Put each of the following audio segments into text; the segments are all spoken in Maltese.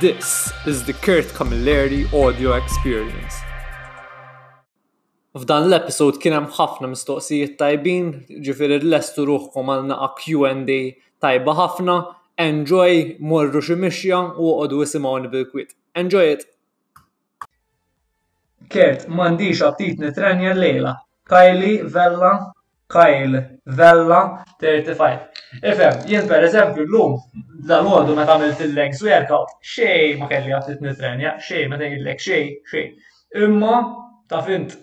This is the Kurt Camilleri audio experience. F'dan l-episode kien hemm ħafna mistoqsijiet tajbin, ġifieri lestu ruħkom għal naqa' Q&A tajba ħafna, enjoy, morru xi mixja u oqogħdu isimgħuni bil-kwiet. Enjoy it! Kurt, M'għandix aptit nittrenja llejla. Kylie, Vella, Kyle, Vella, 35 Ifhem, jien pereżempju llum, dalgħodu meta għamilt il-legs workout, xejn ma kelli aptit nittrenja, xejn, meta ngħidlek xejn, xejn. Imma, taf int.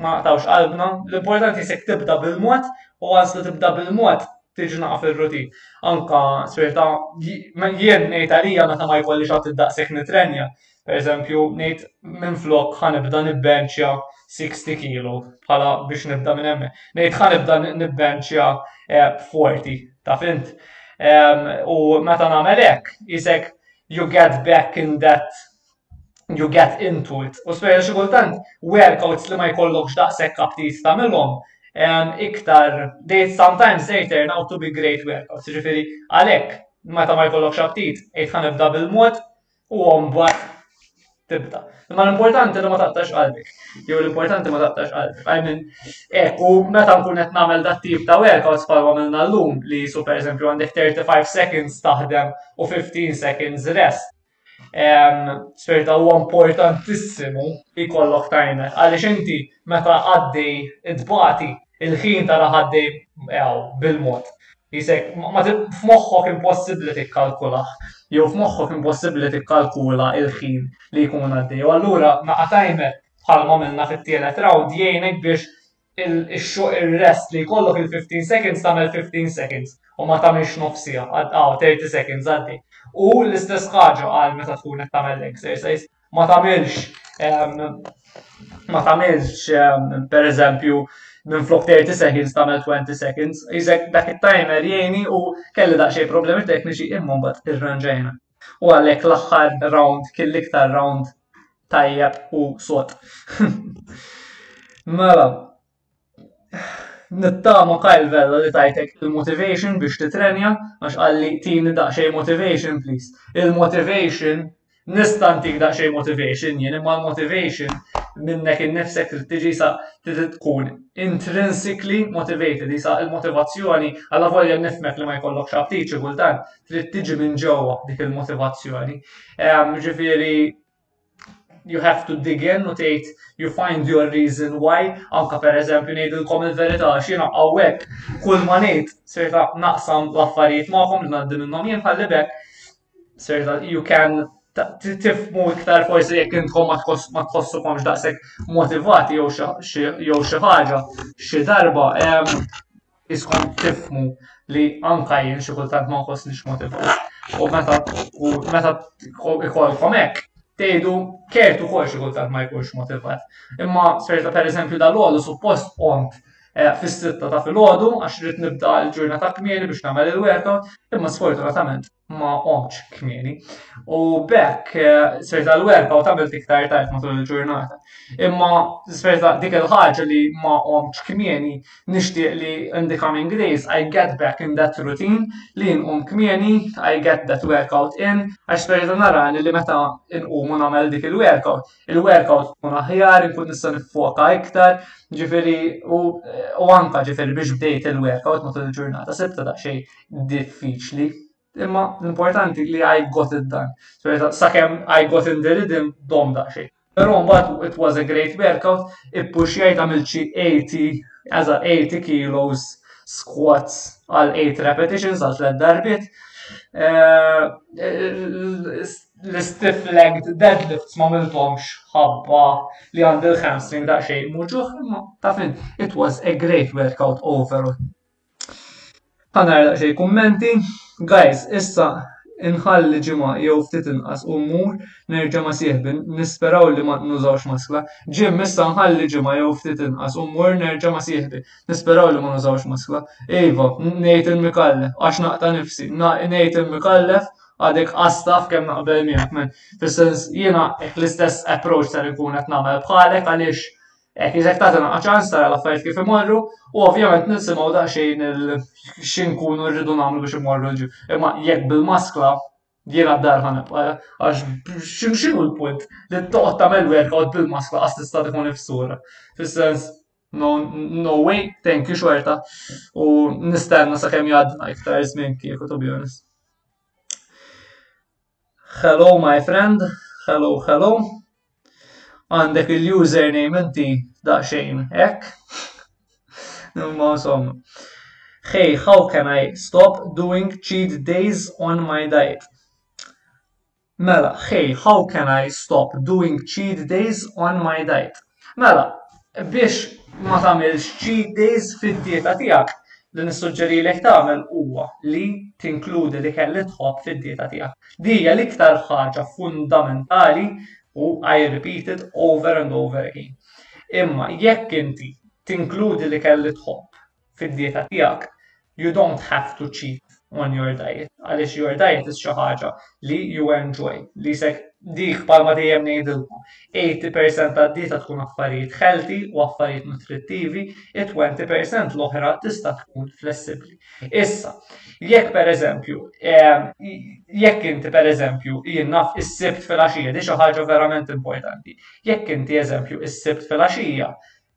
ma naqtawx qalbna, l-importanti jisek tibda bil-mod u għans li tibda bil-mod tiġi naqaf ir-rutin. Anka sfirta jien ngħid għalija meta ma jkollix għad id-daqshekk nitrenja. Per eżempju, ngħid minn flok ħanibda nibbenċja 60 kilo bħala biex nibda minn hemm. Ngħid ħanibda nibbenċja 40, eh, ta' fint. U meta nagħmel hekk, jisek you get back in that you get into it. U speċjal xi kultant workouts li ma jkollokx daqshekk aptit tagħmilhom iktar they sometimes they turn out to be great workouts. Ġifieri għalhekk meta ma jkollokx aptit, ejt ħanibda bil-mod u mbagħad tibda. Imma l-importanti li ma taqtax qalbek. Jew l-importanti ma taqtax qalbek. I mean, ek, u meta nkun qed nagħmel dat tip ta' workouts bħal għamilna llum li su pereżempju għandek 35 seconds taħdem u 15 seconds rest. Sperta huwa importantissimu jkollok timer għaliex inti meta għaddej tbati il-ħin tara għaddej bil-mod. Jisek, f'moħħok impossibbli tikkalkulah, jew f'moħħok impossibbli tikkalkula il-ħin li jkun għaddej. U allura naqa' timer bħalma għamilna fit-tielet rawnd jgħinek biex il-rest li jkollok il-15 seconds tagħmel 15 seconds u ma tagħmilx nofsija, għaw 30 seconds għaddi. U l-istess ħaġa għal meta tkun qed tagħmel l-exercise, ma tagħmilx ehm, ma tagħmilx ehm, per eżempju minn flok 30 seconds tagħmel 20 seconds, jizek dak it-timer jgħini u kelli daqsxejn problemi tekniċi imma mbagħad irranġajna. U għalhekk l-aħħar round kien l-iktar round tajjeb u sot. mela, nittama Kyle Vella li tajtek il-motivation biex titrenja, għax għalli tini daqxej motivation, please. Il-motivation, nistantik daqxej motivation, jien imma l-motivation minnek il-nifsek li tiġi sa tkun intrinsically motivated, sa il-motivazzjoni għalla volja nifmek li ma jkollok xabtiċi kultant, trid tiġi minn ġewwa dik il-motivazzjoni. Ehm, ġifieri you have to dig in u tgħid you find your reason why, anka per eżempju ngħidilkom il-verità x'jiena hawnhekk kull ma ngħid serta naqsam l-affarijiet magħhom li ngħaddi minnhom jien ħalli bekk serta you can tifmu iktar forsi jekk intkom ma tħossukomx daqshekk motivati jew xi ħaġa xi darba ehm, Iskom tifhmu li anka jien xi kultant ma nħossnix motivat. U meta u meta ikolkom hekk, tgħidu kert ukoll xi kultant ma jkunx motivat. Imma serta pereżempju dal-għodu suppost qomt eh, fis-sitta ta' filgħodu għax rrid nibda l-ġurnata kmieni biex nagħmel il-workout, imma sfortunatament ma qomx kmieni. U bekk eh, ser tal-werba u tagħmel iktar tard matul il-ġurnata. Imma ser dik il-ħaġa li ma qomx kmieni nixtieq li in the coming days I get back in that routine li nqum kmieni, I get that workout in, għax ser nara li meta nqum u nagħmel dik il-workout il-workout tkun aħjar, nkun nista' niffoka iktar, ġifiri, u, u anka ġifiri biex bdejt il-workout matul il-ġurnata, sibta da xej diffiċli. Imma l-importanti li I got it done. Sakemm I got in the rhythm, dom da xej. Pero mbagħad it was a great workout, ippuxjajt għamil xi 80, as 80 kilos squats għal 8 repetitions għal 3 darbiet. Eh, l-stiff legged deadlifts ma miltomx ħabba li għand il-hamstring da xejn muġuħ, imma ta' fin, it was a great workout overall. Għanar da xejn kummenti, guys, issa inħalli ġimgħa jew ftit inqas u mmur nerġa' ma' sieħbi nisperaw li ma nużawx maskla. Ġim issa nħalli ġimgħa jew ftit inqas u mmur nerġa' ma' sieħbi nisperaw li ma nużawx maskla. Iva, ngħid il-mikallef għax naqta' nifsi, ngħid il-mikallef Għadek għastaf kemm naqbel miegħek men. Fis-sens jiena hekk l-istess approach ser ikun qed nagħmel bħalek għaliex hekk iżek tagħti naqa' ċans tara l-affarijiet kif imorru u ovvjament nisimgħu daqsxejn x'inkunu rridu nagħmlu biex imorru l-ġu. Imma jekk bil-maskla jiena d-dar ħanibqa' għax x'inhu l-punt li toqgħod tagħmel werka bil-maskla għas tista' tkun ifsura. Fis-sens No, no way, thank you xorta. U nistenna sa' kem jadna iktar żmien kieku, to be honest. Hello, my friend. Hello, hello. Għandek il-username inti daqxejn ek. Imma insomma. Hey, how can I stop doing cheat days on my diet? Mela, hey, how can I stop doing cheat days on my diet? Mela, biex ma tagħmilx cheat days fid-dieta tiegħek, li nissuġġerilek tagħmel huwa li tinkludi l-ikel li tħobb fid-dieta tiegħek. Din hija l-iktar ħaġa fundamentali u I repeat it over and over again. Imma jekk inti tinkludi l-ikel li tħobb fid-dieta tiegħek, you don't have to cheat on your diet, għaliex your diet is xi ħaġa li you enjoy, li se dik palma dejjem ngħidilkom, 80% tad-dieta tkun affarijiet healthy u affarijiet nutrittivi, it 20% l-oħra tista' tkun flessibbli. Issa, jekk pereżempju, ehm, jekk inti pereżempju jien naf is-sibt fil-għaxija, di xi ħaġa verament importanti. Jekk inti eżempju is-sibt fil-għaxija,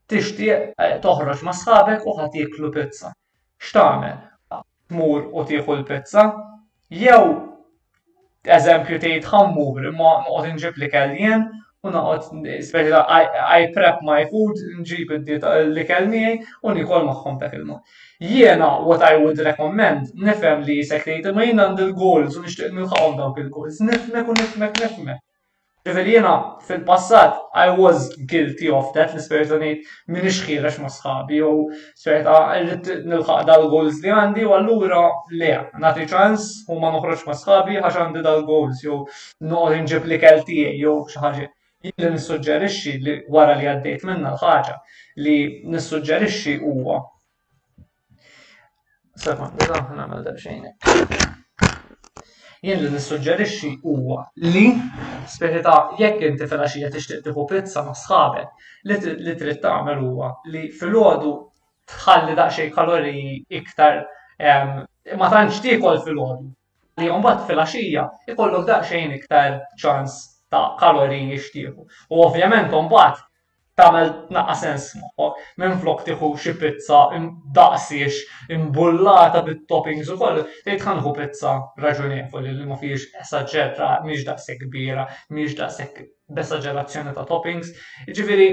Tixtieq toħroġ ma' sħabek u ħa tieklu pizza. X'tagħmel? Tmur u tieħu l-pizza? Jew eżempju tgħid ħa mmur imma noqgħod inġib l-ikel jien u noqgħod speċi ta' I prep my food, nġib l-ikel miegħi u nikol magħhom dak il-mod. Jiena what I would recommend nifhem li jisek tgħid imma jien għandi l-goals u nixtieq nilħaqhom dawk il-goals. Nifmek u nifmek nifmek. Ġifieri jiena fil-passat I was guilty of that li sperta ngħid m'iniex ħierex ma' sħabi jew sperta rrid nilħaq dal-goals li għandi u allura le nagħti ċans u ma noħroġx ma' sħabi għax għandi dal-goals jew noqgħod inġib l-ikel tiegħi jew xi ħaġa. Jien li nissuġġerixxi li wara li għaddejt minnha l-ħaġa li nissuġġerixxi huwa Sekonda, da, nagħmel daqsxejn Jien li nissuġġerixxi huwa li speċi ta' jekk inti filgħaxija tixtieq tieħu pizza ma' sħabek, li trid tagħmel huwa li filgħodu tħalli daqsxejn kaloriji iktar ma tantx tiekol filgħodu li mbagħad fil-għaxija ikollok daqsxejn iktar ċans ta' kaloriji jixtiequ. U ovvjament mbagħad tagħmel naqqa sens moħħok minn flok tieħu xi pizza daqsiex imbullata bit-toppings u kollu, tgħid ħanħu pizza raġunevoli li ma fiex esaġġerra, mhix daqshekk kbira, mhix daqshekk b'esaġerazzjoni ta' toppings. Jiġifieri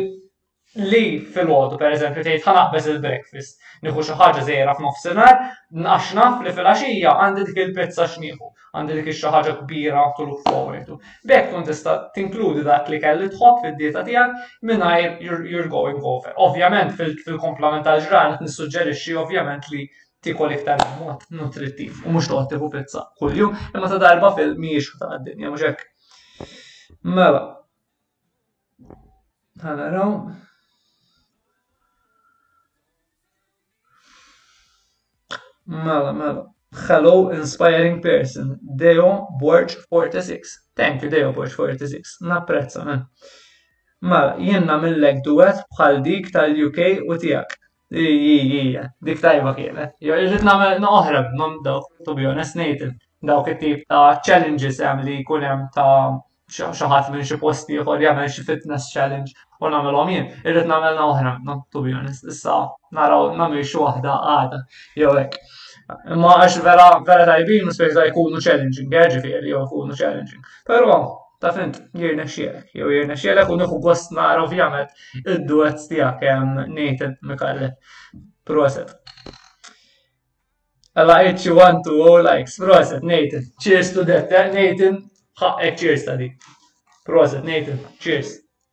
li filgħodu pereżempju tgħid ħa naqbeż il-breakfast, nieħu xi ħaġa żgħira f'nofsinhar għax naf li filgħaxija għandi dik il-pizza x'nieħu, għandi dik ix-xi ħaġa kbira tul fuqha nieħdu. B'hekk tkun tista' tinkludi dak l-ikel li tħobb fid-dieta tiegħek mingħajr you're, you're going over. Ovvjament fil-komplement tal-ġranet nissuġġerixxi ovvjament li tikol iktar mod nutrittiv u mhux toqgħod tieħu pizza kuljum, imma ta' darba fil mhijiex ta' dinja mhux hekk. Mela, Ħanaraw. Mela, mela. Hello, inspiring person. Deo Borg 46. Thank you, Deo Borg 46. Napprezza, man. Mela, jenna millek duet bħal dik tal-UK u tijak. Ija, dik tajba kienet. Jo, irrid nagħmel noħra b'nom dawk, to be honest, ngħid dawk it-tip ta' challenges hemm li jkun hemm ta' xi ħadd minn xi post ieħor jagħmel xi fitness challenge u nagħmelhom jien. Irrid nagħmel oħra, no, to be honest. Issa naraw nagħmel xi waħda għada jew hekk. Imma għax vera vera tajbin u speċi jkunu challenging, eh, ġifieri jew jkunu challenging. Però taf int jirnexxielek, jew jirnexxielek u nieħu gost nara ovvjament id-duets tiegħek hemm Nathan Mikarle. Proset. Alla iċi one to all oh, likes. Proset Nathan. Cheers to that, eh, Nathan. Ħaqqek cheers ta' dik. Proset Nathan. Cheers.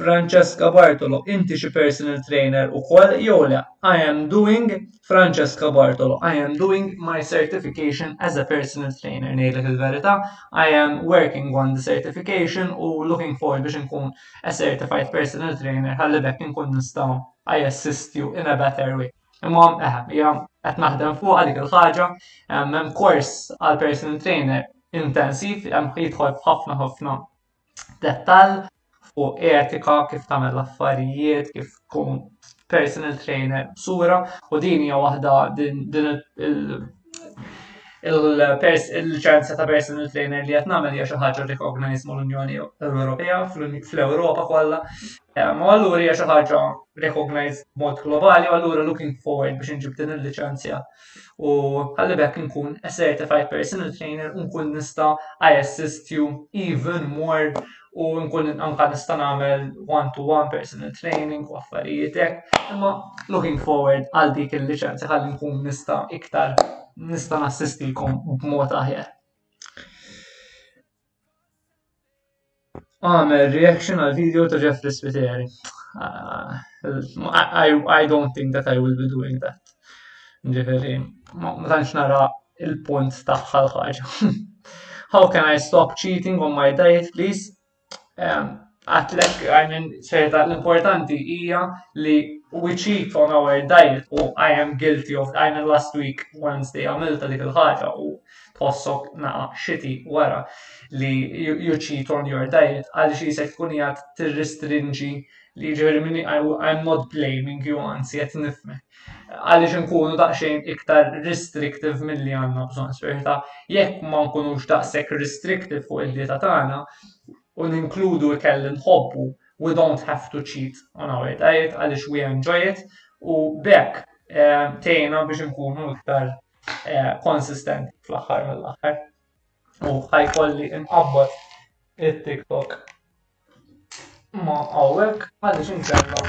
Francesca Bartolo, Inti xi personal trainer ukoll jew le? I am doing Francesca Bartolo, I am doing my certification as a personal trainer ngħidlek il-verità. I am working on the certification u looking forward biex inkun a certified personal trainer ħalli b'hekk inkun nista' I assist you in a better way. Imma eħe, hija qed naħdem fuqha dik il-ħaġa, hemm kors għal personal trainer intensiv, hemm jidħol f'ħafna ħafna dettall fuq etika kif tagħmel l-affarijiet, kif tkun personal trainer sura u din hija waħda din il-ċansa ta' personal trainer li qed nagħmel hija xi ħaġa recognized mal-Unjoni Ewropea fl-Ewropa kollha. Ehm, u allura hija xi ħaġa recognized mod globali u allura looking forward biex inġib din il-liċenzja u ħalli bekk nkun a certified personal trainer u nkun nista' I assist you even more u nkun anka nista' nagħmel one to one personal training u affarijiet hekk. Imma looking forward għal dik il-liċenzja ħalli nkun nista' iktar nista' nassistilkom b'mod aħjar. Għamel reaction għal video ta' Jeffrey Spiteri. Ah, I, I don't think that I will be doing that. Ġifiri, ma tantx nara il-punt tagħha l-ħaġa. How can I stop cheating on my diet, please? Um, Għatlek, I mean, serta l-importanti hija li we cheat on our diet u I am guilty of, I mean, last week Wednesday għamilta dik il-ħaġa u tħossok naqa xiti wara li you, you cheat on your diet għaliex jisek tkun jgħat tirristrinġi li ġveri minni I, I'm not blaming you anzi jgħat nifme għaliex nkunu daqxejn iktar restrictive mill-li għanna bżon sferta jekk ma nkunux daqsek restrictive fuq id-dieta tagħna u ninkludu ikel li nħobbu we don't have to cheat on our diet għaliex we enjoy it u b'hekk eh, tgħinna biex inkunu iktar eh, konsistenti fl-aħħar mill-aħħar. U ħajkolli inqabbad it-TikTok ma' hawnhekk għaliex inkella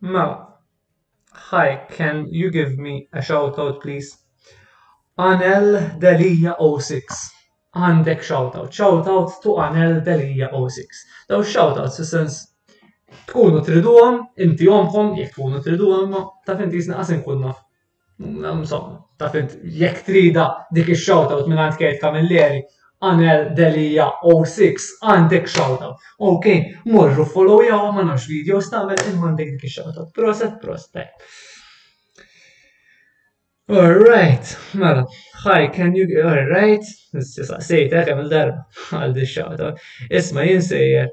Ma, hi can you give me a shout out please? Anel Delia 06 għandek shout out. Shout out to Anel Delia 06. Daw shout out fi sens tkunu triduhom, inti omkom jekk tkunu triduhom, ma taf inti jisna qasim kun naf. Insomma, ta' fint, jekk trida dik il-shoutout minn għand Kate Camilleri, Anel Delia 06 għandek shoutout. Ok, morru follow jaw ma nafx video stamel imma għandek dik il-shoutout. Proset, prospect. Alright, mela, hi, can you, alright, saqsejtek għamil darba għal di shoutout. Isma jinsejjer.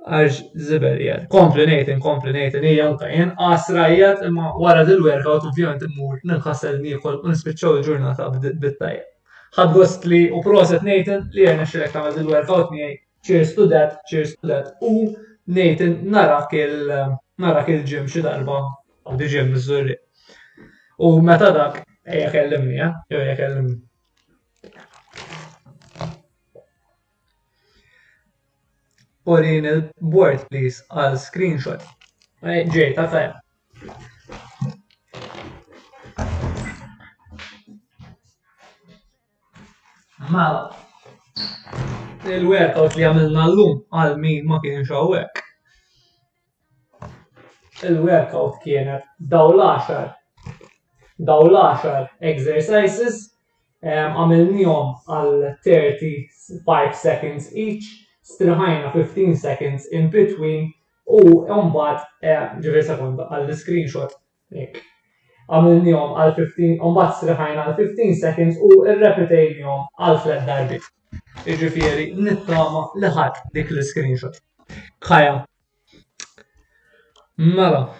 Għax zibel jgħad. Kompli nejt, inkompli nejt, nija anka jien qasra jgħad imma wara dil-workout ovvjament immur ninħasel niekol u nispiċċaw il-ġurnata bit-tajja. Ħad gost li u proset Nathan li jgħajna xilek tagħmel dil-workout miegħi. Cheers to that, cheers to that. U Nathan narak il-narak il-ġim xi darba għandi ġim miżżurri. U meta dak ejja kellimni, eh? Jew ejja kellimni. Urin il-board please għal screenshot. Ġej, ta' fem. Mala. Il-workout li għamilna l-lum għal min ma kienx għawek. il-workout kienet daw l-10 daw l-10 exercises għamilnihom għal 35 seconds each, striħajna 15 seconds in between u mbagħad ġifieri sekonda għall-screenshot hekk. Għamilnihom għal 15 u mbagħad striħajna għal 15 seconds u rrepetejnihom għal tliet darbit. Jiġifieri nittama li ħadd dik l-screenshot. Kaja. Mela.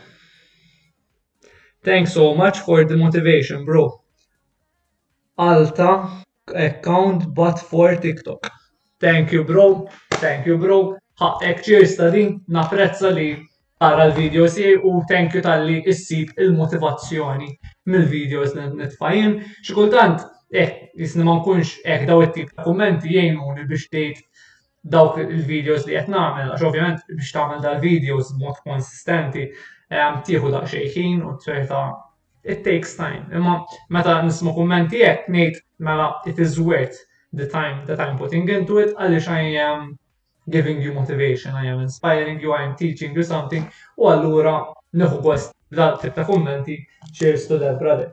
Thanks so much for the motivation, bro. Alta account but for TikTok. Thank you, bro. Thank you, bro. Ħaqqek cheers ta' din, napprezza li tara l-video si u thank you tal-li issib il-motivazzjoni mill-videos nitfajin. Xikultant, eh, jisni ma nkunx eh daw it-tip ta' kummenti jgħinuni biex tgħid dawk il-videos li qed nagħmel, għax ovvjament biex tagħmel dal-videos b'mod konsistenti, ehm, tieħu daqsxejn ħin u ċerta it takes time. Imma meta nisma' kummenti hekk ngħid mela it is worth the time that I'm putting into it għaliex I am giving you motivation, I am inspiring you, I am teaching you something u allura nieħu gost b'dal tip ta' kummenti cheers to that brother.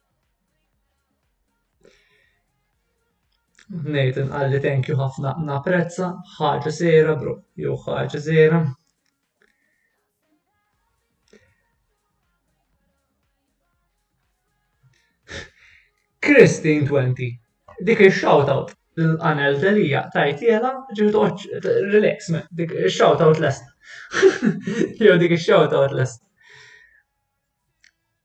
Nejt inqalli thank you ħafna naprezza ħaġa sejra bro, jew ħaġa sejra. Christine 20. Dik il-shout out l-anel delija tajt jela ġirdoċ relax me. Dik il-shout out lest. Jew dik il-shout out lest.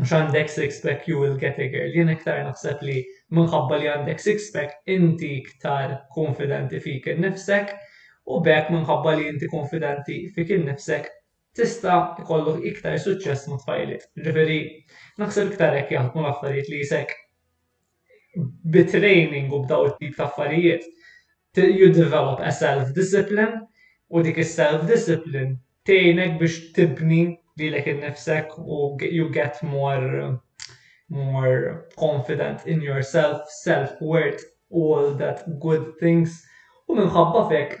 Mhux għandek six pack you will get a girl. Jien iktar naħseb li minħabba li għandek six pack inti iktar kunfidenti fik innifsek u b'hekk minħabba li inti kunfidenti fik innifsek tista' jkollok iktar suċċess mat-tfajliet. Ġifieri naħseb iktar hekk jaħdmu l-affarijiet li jisek. bi training u b'daw it-tip ta' affarijiet you develop a self discipline u dik is-self discipline tgħinek biex tibni lilek innifsek u you get more more confident in yourself, self worth u all that good things u minħabba f'hekk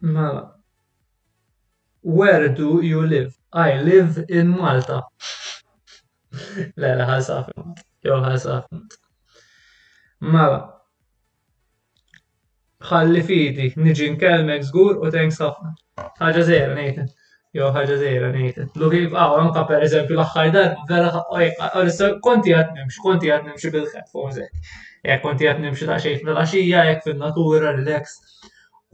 Mela. Where do you live? I live in Malta. Le, le, ħalsaf. Jo, ħalsaf. Mela. Ħalli fidi, niġi nkelmek żgur u thanks ħafna. Ħaġa żejra ngħid. Jo ħaġa żejra ngħid. Luħi jibqgħu anke pereżempju l-aħħar darba vera ħaqqa konti qed nimx, konti qed nimxi bil-ħed fuq żejt. Jekk konti qed nimxi ta' xejn fil-għaxija, jekk fin-natura, relax.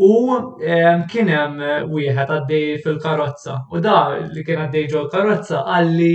U ehm, kien hemm wieħed għaddej fil-karozza u da li kien għaddej ġol karozza għalli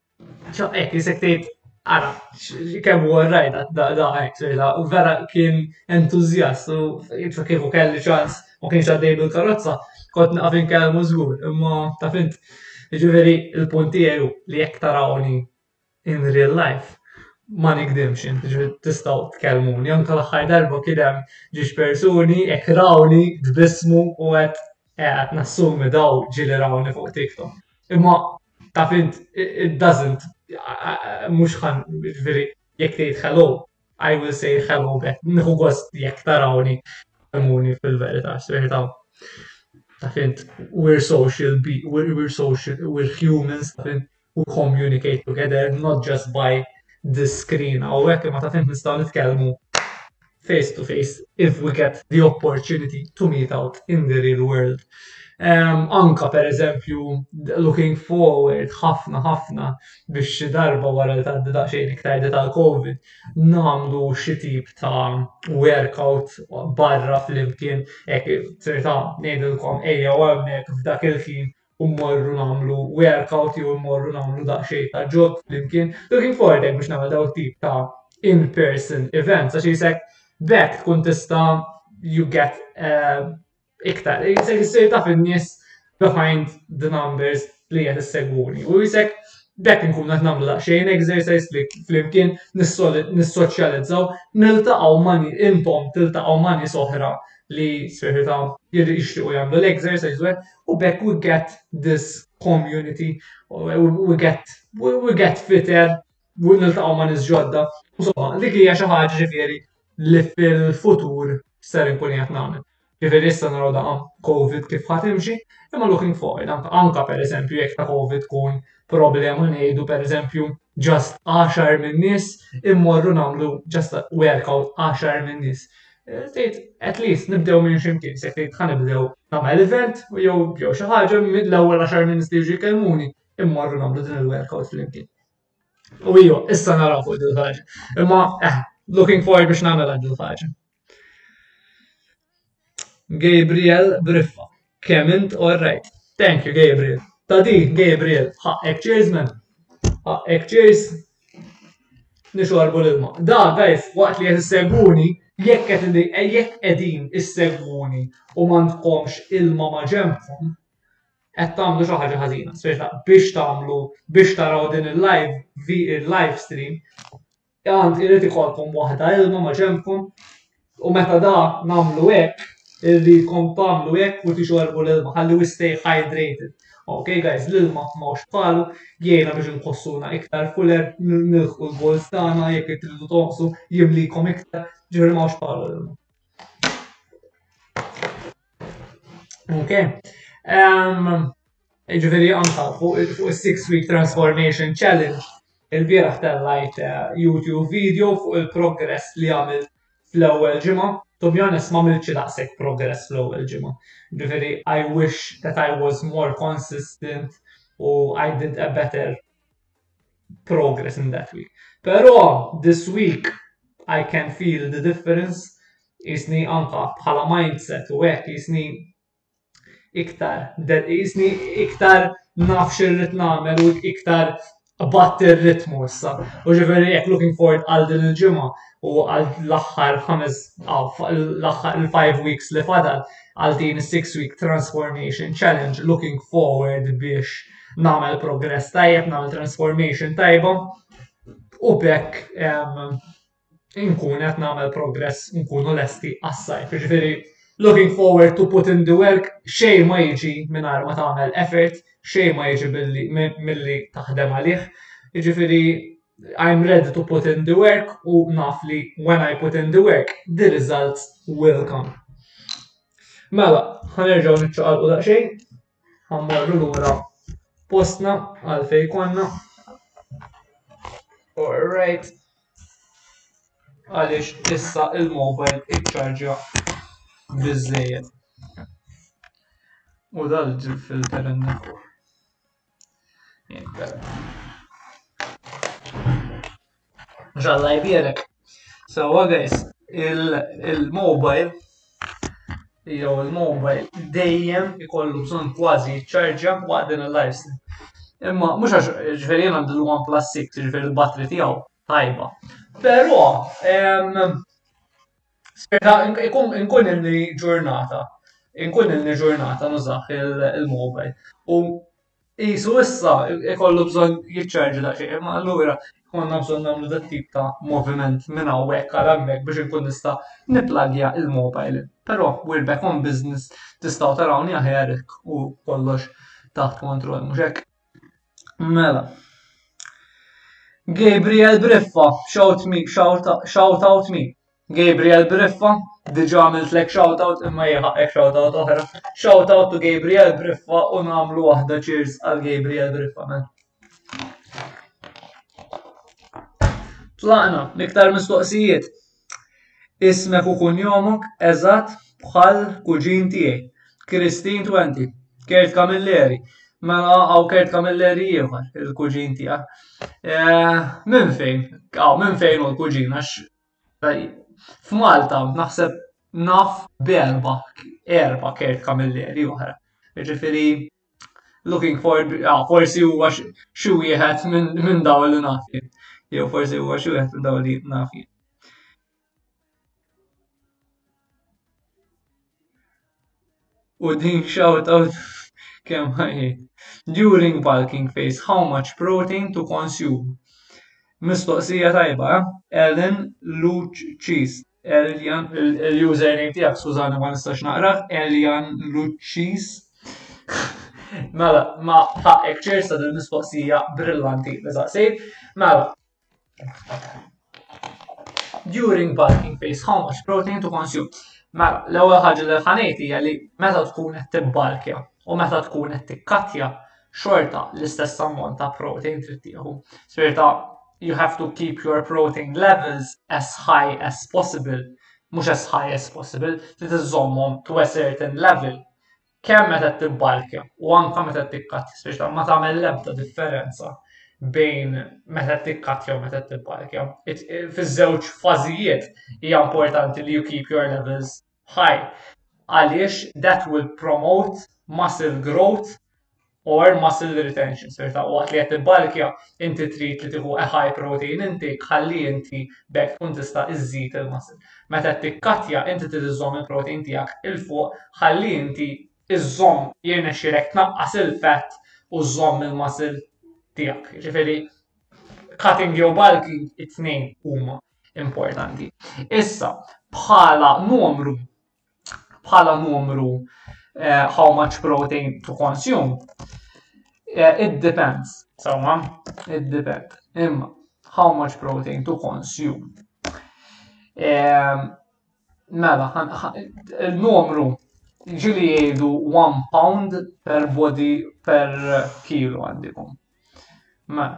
Ek, jisek tgħid ara kemm huwa rajt da da hekk u vera kien entużjast u jitfa kieku kelli ċans ma kienx għaddejlu l-karozza, kont naqaf inkellmu żgur, imma ta' fint. Ġifieri il-punt tiegħu li jekk tarawni in real life ma nikdimx int tistgħu tkellmuni anke l-aħħar darba kien hemm ġiex persuni hekk rawni tbissmu u għedt Qed nassumi daw ġieli rawni fuq TikTok. Imma taf int it doesn't mhux ħa jiġifieri jekk tgħid hello I will say hello back. Nieħu gost jekk tarawni tfehmuni fil-verità x'sejħet hawn. Taf int we're social we're social we're humans taf int. u communicate together not just by the screen hawnhekk imma ta' tant nistgħu nitkellmu face to face if we get the opportunity to meet out in the real world. Um, anka per eżempju, looking forward ħafna ħafna biex xi darba wara li tgħaddi daqsxejn iktar tal-COVID nagħmlu xi tip ta' workout barra flimkien hekk trid ngħidilkom ejja hawnhekk f'dak il-ħin u mmorru nagħmlu workout jew mmorru nagħmlu daqsxejn ta' ġog flimkien. Looking forward hekk biex nagħmel dawn tip ta' in-person events għax jisek bekk tkun tista' you get eh, iktar. Jisek issir taf in-nies behind the numbers li qed issegwuni. U jisek bekk nkun qed nagħmlu daqsxejn exercise li flimkien nissoċjalizzaw, niltaqgħu ma' intom tiltaqgħu ma' nies oħra li sferħita jixtiequ jagħmlu l-exercise U bekk we get this community, we get, we get fitter, u niltaqgħu ma' nies ġodda. U somma, dik hija xi ħaġa ġifieri li fil-futur ser inkun qed nagħmel. Ġifieri issa naraw daqa COVID kif ħadd imxi, imma looking forward anka anka pereżempju jekk ta' COVID tkun problema ngħidu pereżempju ġast għaxar min-nies immorru nagħmlu ġast workout għaxar min-nies. Tgħid, at least nibdew minn ximkien, se tgħid ħa nibdew nagħmel event u jew jew xi ħaġa mill-ewwel għaxar minutes li jiġu jkellmuni immorru nagħmlu din il-workout flimkien. U iju, issa naraw fuq din ħaġa. Imma eh, looking forward biex nagħmel din ħaġa. Gabriel Briffa. Kemm int orrejt. Thank you, Gabriel. Ta' di, Gabriel, ħaqqek cheers, man. Ħaqqek cheers. Nixorbu l-ilma. Da, guys, waqt li qed issegwuni, jekk qed eh, jekk qegħdin issegwuni u m'għandkomx ilma ma' ġembkom, qed tagħmlu xi ħaġa ħażina. Biex tagħmlu biex taraw din il-live, il-live stream, Għand irid ikollkom waħda ilma ma' ġenbkom, u meta da nagħmlu hekk, irridkom tagħmlu hekk u tixorbu l-ilma ħalli we stay hydrated. Okay guys, l-ilma ma hux bħalu, jgħinna biex inħossuna iktar fuller, nilħqu l-goals tagħna, jekk tridu tonqsu jimlikom iktar, ġifieri ma hux bħalu l-ilma. Okay. Um, Jiġifieri anka fuq is-Six Week Transformation Challenge, il-bieraħ tellajt eh, YouTube video fuq il-progress li għamil fl-ewwel ġimgħa. To be honest, ma għamiltx daqshekk progress fl-ewwel ġimgħa. Jiġifieri I wish that I was more consistent u I did a better progress in that week. Però this week I can feel the difference jisni anka bħala mindset u hekk jisni iktar dead isni, iktar naf xirrit namel u iktar batt ir-ritmu issa. U ġifieri jekk looking forward għal din il-ġimgħa u għal l-aħħar ħames l-aħħar il-five weeks li fadal għal din is-six week transformation challenge looking forward biex nagħmel progress tajjeb, nagħmel transformation tajba u bekk inkun qed nagħmel progress nkunu lesti għas-sajf. Jiġifieri looking forward to put in the work xejn ma jiġi mingħajr ma tagħmel effort, xejn ma jiġi billi milli taħdem għalih. Jiġifieri I'm ready to put in the work u naf li when I put in the work, the results will come. Mela, ħanerġaw nitċaqalqu daqsxejn. Ħammorru lura postna għal fej konna. Alright. Għaliex issa il-mobile iċċarġja biżżejjed. U dal ġib filter n-nafu. Ġalla jbierek. Sawa guys, il-mobile jew il-mobile dejjem ikollu bżonn kważi ċarġja waqt din il-live Imma mhux għax ġifieri jien għandi l-One Plus 6, ġifieri l-battery tiegħu tajba. Però spieta inkun ilni ġurnata, inkun ilni ġurnata nużah il-mobile. U Qisu issa ikollu bżonn jiċċarġa daqsxejn, imma allura konna bżonn nagħmlu dat tip ta' moviment minn hawnhekk għal hemmhekk biex inkun nista' nipplagja il-mobile. Però we're back on business, tistgħu tarawni aħjar hekk u kollox taħt kontroll, mhux hekk? Mela. Gabriel Briffa, shout me, shout, shout out me. Gabriel Briffa, diġa għamiltlek shoutout imma jħaqek shoutout oħra. Shoutout to Gabriel Briffa u namlu waħda cheers għal Gabriel Briffa man. Tlaqna, miktar mistoqsijiet. Ismek u kunjomok, eżat, bħal kuġin tiegħi. Kristin Twenti, Kert Kamilleri, mela għaw Kert Kamilleri ieħor, il-kuġin tiegħek. Eh, minn fejn? Għaw, minn fejn u l-kuġin, għax F'Malta naħseb naf b'erba, erba Kurt Camilleri oħra. Ġifiri, looking for, ah, forsi huwa xi wieħed minn daw li nafi. Jew forsi huwa xi wieħed minn daw li nafi. U din shout out kemm hi. During bulking phase, how much protein to consume? Mistoqsija tajba, eh? Ellen Luċċis. Elian, il-username tiegħek Sużana ma nistax naqrah, Elian Luċċis. Mela, ma ħaqqek ċersa dil-mistoqsija brillanti li saqsejt. Mela, During bulking phase, how much protein to consume? Mela, l-ewwel ħaġa li ħanejt hija li meta tkun qed tibbalkja u meta tkun qed tikkatja xorta l-istess ammont ta' protein trid tieħu. Sirta you have to keep your protein levels as high as possible, mhux as high as possible, trid iżommhom to a certain level kemm meta qed tibbalkja u anke meta qed tikkattja, speċjalment ma tagħmel l-ebda differenza bejn meta qed tikkattja u meta qed tibbalkja. Fiż-żewġ fażijiet hija importanti li you keep your levels high għaliex that will promote muscle growth or muscle retention, sirta waqt li qed tibbalkja inti trid li tieħu a high protein intake ħalli inti bekk tkun tista' iżżid il-muscle. Meta qed tikkatja inti trid iżżomm il-protein tiegħek il fuq ħalli inti iżżomm jirnexxielek tnaqqas il-fat u żżomm il-muscle tiegħek. Ġifieri cutting jew bulking it-tnejn huma importanti. Issa, bħala numru bħala numru uh, how much protein to consume. Uh, it depends, sawma, it depends. Imma, how much protein to consume. Um, mela, il-numru ġili jgħidu 1 pound per body per kilo għandikom. Ma.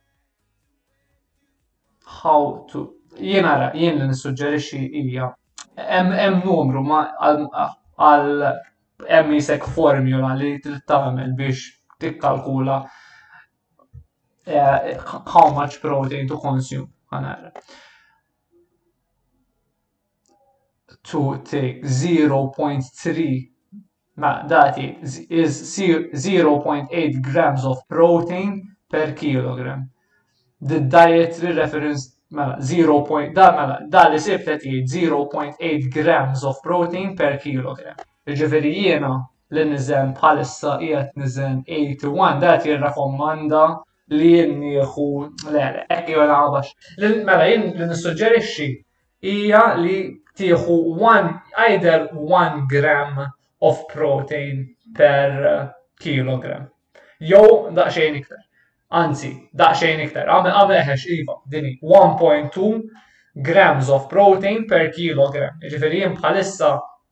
how to jiena ra jien li nissuġġerixxi hija hemm numru ma għal hemm isek formula li trid tagħmel biex tikkalkula eh, how much protein to consume għanara. To take 0.3 ma' dati is 0.8 grams of protein per kilogram. The dietary reference mela 0. da mela da li sib qed jgħid 0.8 grams of protein per kilogram. Jiġifieri jiena li niżen bħalissa qiegħed niżen 81 dat jirrakkomanda li jien nieħu le le hekk jew nagħbax. Mela jien li nissuġġerixxi hija li tieħu one either one gram of protein per kilogram. Jew daqsxejn iktar. Anzi, daqsxejn iktar. Għamel għamel eħex iva, dini 1.2 grams of protein per kilogram. Ġifieri jien bħalissa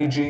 liġi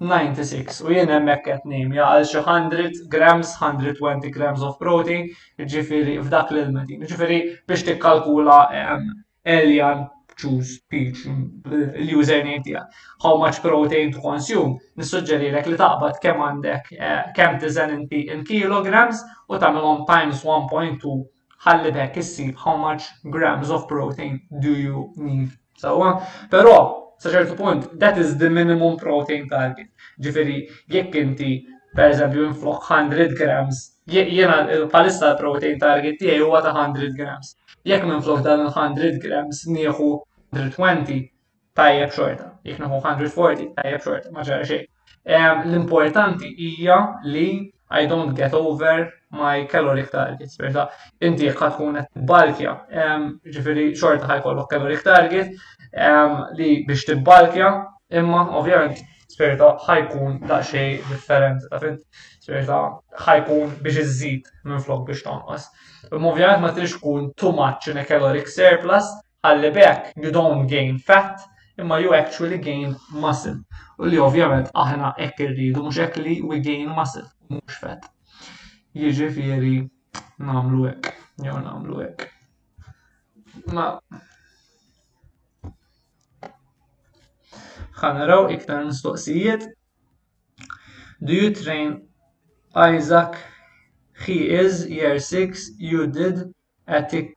96 u jien hemmhekk qed nimja għal xi 100 grams, 120 grams of protein, ġifiri f'dak l-ilmetin. Ġifiri biex tikkalkula ehm, alien choose peach l-username tija. How much protein to consume? Nissuġġerilek li taqbad kemm għandek eh, kemm tiżen inti in kilograms u tagħmilhom times 1.2 ħalli b'hekk issib how much grams of protein do you need. Sewwa, però sa ċertu punt that is the minimum protein target. Ġifieri jekk inti pereżempju inflok 100 grams, jiena palissa l-protein target tiegħi huwa ta' 100 grams. Jekk minflok dan il-100 grams nieħu 120, tajjeb xorta. Jek naħu 140, tajjeb xorta, ma ġara xejn. L-importanti hija li I don't get over my caloric targets. Perta, inti jek tkun balkja, ġifiri xorta ħajkollok caloric target li biex tibbalkja, imma ovvjament sperta ħajkun ta' xej differenti ta' fint. Sperta ħajkun biex iżżid minn flok biex tonqos. Imma ovvjament ma trix tkun too much in a caloric surplus ħalli b'hekk you don't gain fat imma you actually gain muscle. U li ovvjament aħna hekk irridu mhux hekk li we gain muscle, mhux fat. Jiġifieri nagħmlu hekk, jew nagħmlu hekk. Ma ħanaraw iktar mistoqsijiet. Do you train Isaac? He is year 6, you did a tick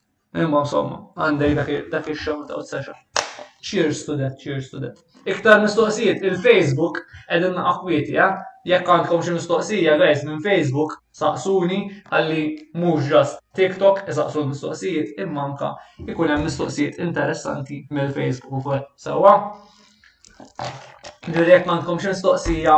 Imma insomma, għandek dak il-shout out session. Cheers to that, cheers to that. Iktar mistoqsijiet, il-Facebook edin naqakwieti, ja? Jekk għandkom xi mistoqsija, guys, minn Facebook, saqsuni, għalli mhux ġast TikTok, saqsu mistoqsijiet, imma anka ikun hemm mistoqsijiet interessanti mill-Facebook ukoll. Sawa? Ġuri jekk għandkom xi mistoqsija,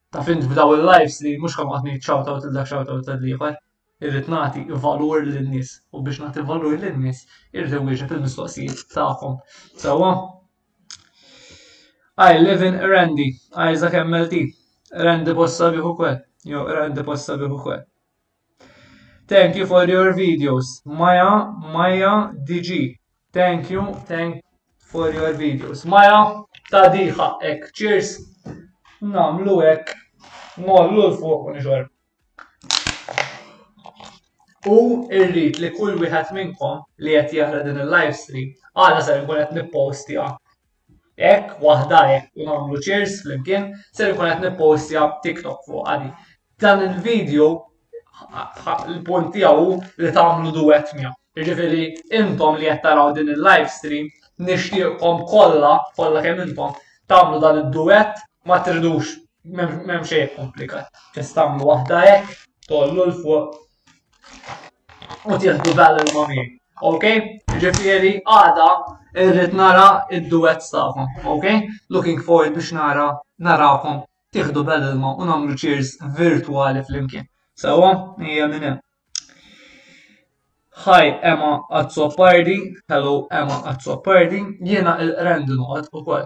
Taf int f'daw il-lives li mhux kemm qatt ngħid shout out il dak shout out il ieħor irrid nagħti valur lin-nies u biex nagħti valur lin-nies irrid inwieġeb il-mistoqsijiet tagħhom. Sewwa? I live in Randy, Isaac MLT, Randy Bossa bih ukoll, jew Randy Bossa bih ukoll. Thank you for your videos. Maja, Maja, DG. Thank you, thank for your videos. Maja, ta' diħa ek. Cheers. Namlu ek. Nollu l-fuq u nixor. U irrit li kull wieħed minnkom li qed jara din il-live stream għala ser nkun qed nipposti Hekk waħda hekk u nagħmlu cheers flimkien ser ikun qed nippostja TikTok fuq għadi. Dan il-video l-punt tiegħu li tagħmlu duet miegħu. Jiġifieri intom li qed taraw din il-live stream nixtieqkom kollha kollha kemm intom tagħmlu dan id-duet ma tridux m'hemm xejn komplikat. Ġest tagħmlu waħda hekk tollu l fuq U tieħdu bella l-mami. Ok? Ġifieri għada irrid nara id-duet tagħkom. Ok? Looking forward biex nara narakom tieħdu bella l-ma u nagħmlu cheers virtuali flimkien. Sewa, hija minn hemm. Hi Emma Azzopardi, hello Emma Azzopardi, jiena il-qrendinot u koll.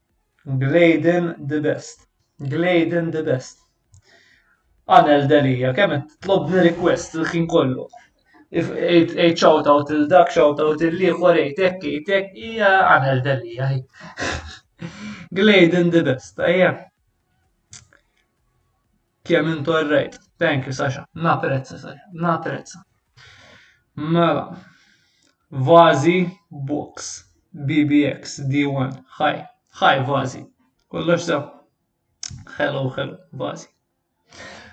Gladen the best. Gladen the best. Anel Delija, kemm qed tlobni request il-ħin kollu. If eight shout out il dak shout out il ieħor eight hekk eight hekk hija Anel Delija. Gladen the best, ajja. Kemm intorrejt. Thank you, Sasha. Naprezza, Sasha. Naprezza. Mela. Vazi Box BBX D1. Hi. Hi, Vazi. Kollox sew. Hello, hello, Vazi.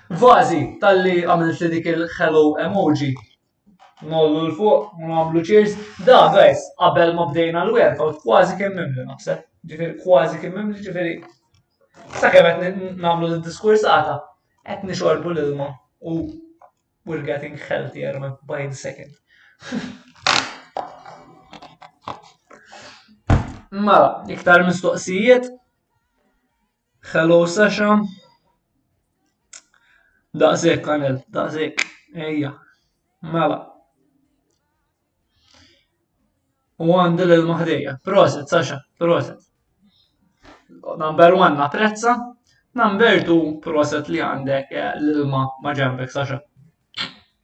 Vazi, tal-li għamilt li dik il-hello emoji, Nollu l-fuq, u nagħmlu cheers. Da, guys, qabel ma bdejna l-workout, kważi kien mimli naħseb. Ġifieri kważi kien mimli, ġifieri. Sakemm qed nagħmlu d-diskursata, qed nixorbu l-ilma u we're getting healthier by the second. Mela, iktar mistoqsijiet? Hello Sasha. Daqsek għanel, daqsek. Ejja. Mela. U għandil il-maħdejja. Proset, Sasha, proset. Number one, napprezza. Number two, proset li għandek eh, l-ilma maġembek, Sasha.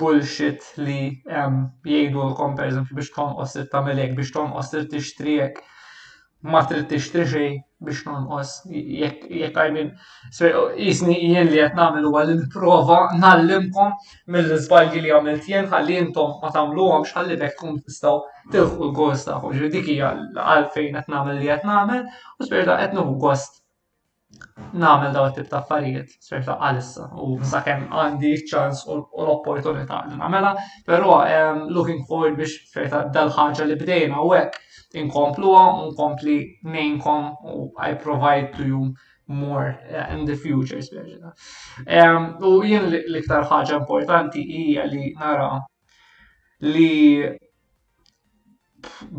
bullshit li hemm jgħidulkom pereżempju biex tonqos trid tagħmel hekk, biex tonqos trid tixtri hekk, ma trid tixtri xejn biex tonqos. Jekk jekk I mean, jisni jien li qed nagħmel huwa li nipprova nallimkom mill-iżbalji li għamilt jien ħalli intom ma tagħmluhomx ħalli bekk tkun tistgħu tilħu l-goals tagħkom. Ġifieri dik hija għalfejn qed nagħmel li qed nagħmel u spirit qed nieħu gost nagħmel dawn it-tip ta' affarijiet ser taqqa' issa u sakemm għandi ċ-ċans u l-opportunità li nagħmela, però ehm, looking forward biex ferta dal-ħaġa li bdejna u hekk inkompluha u nkompli nejnkom u I provide to you more eh, in the future speċjali. Ehm, u jien l-iktar ħaġa importanti hija li nara li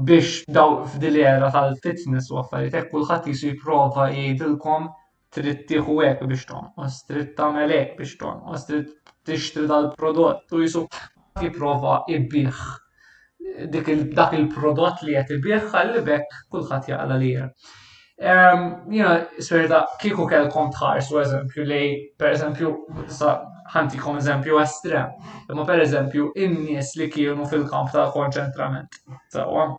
biex daw f'dil era tal-fitness u affarijiet hekk kulħadd jisu jipprova jgħidilkom trid tieħu hekk biex tonqos, trid tagħmel hekk biex tonqos, trid tixtri dal-prodott u jisu jipprova jbih dak il-prodott li qed ibih ħalli bekk kulħadd jaqla lejh. Jina, serta, kiku kelkom tħarsu eżempju li, per eżempju, ħantikom eżempju estrem, imma per eżempju, in-nies li kienu fil-kamp ta' konċentrament. Sawa?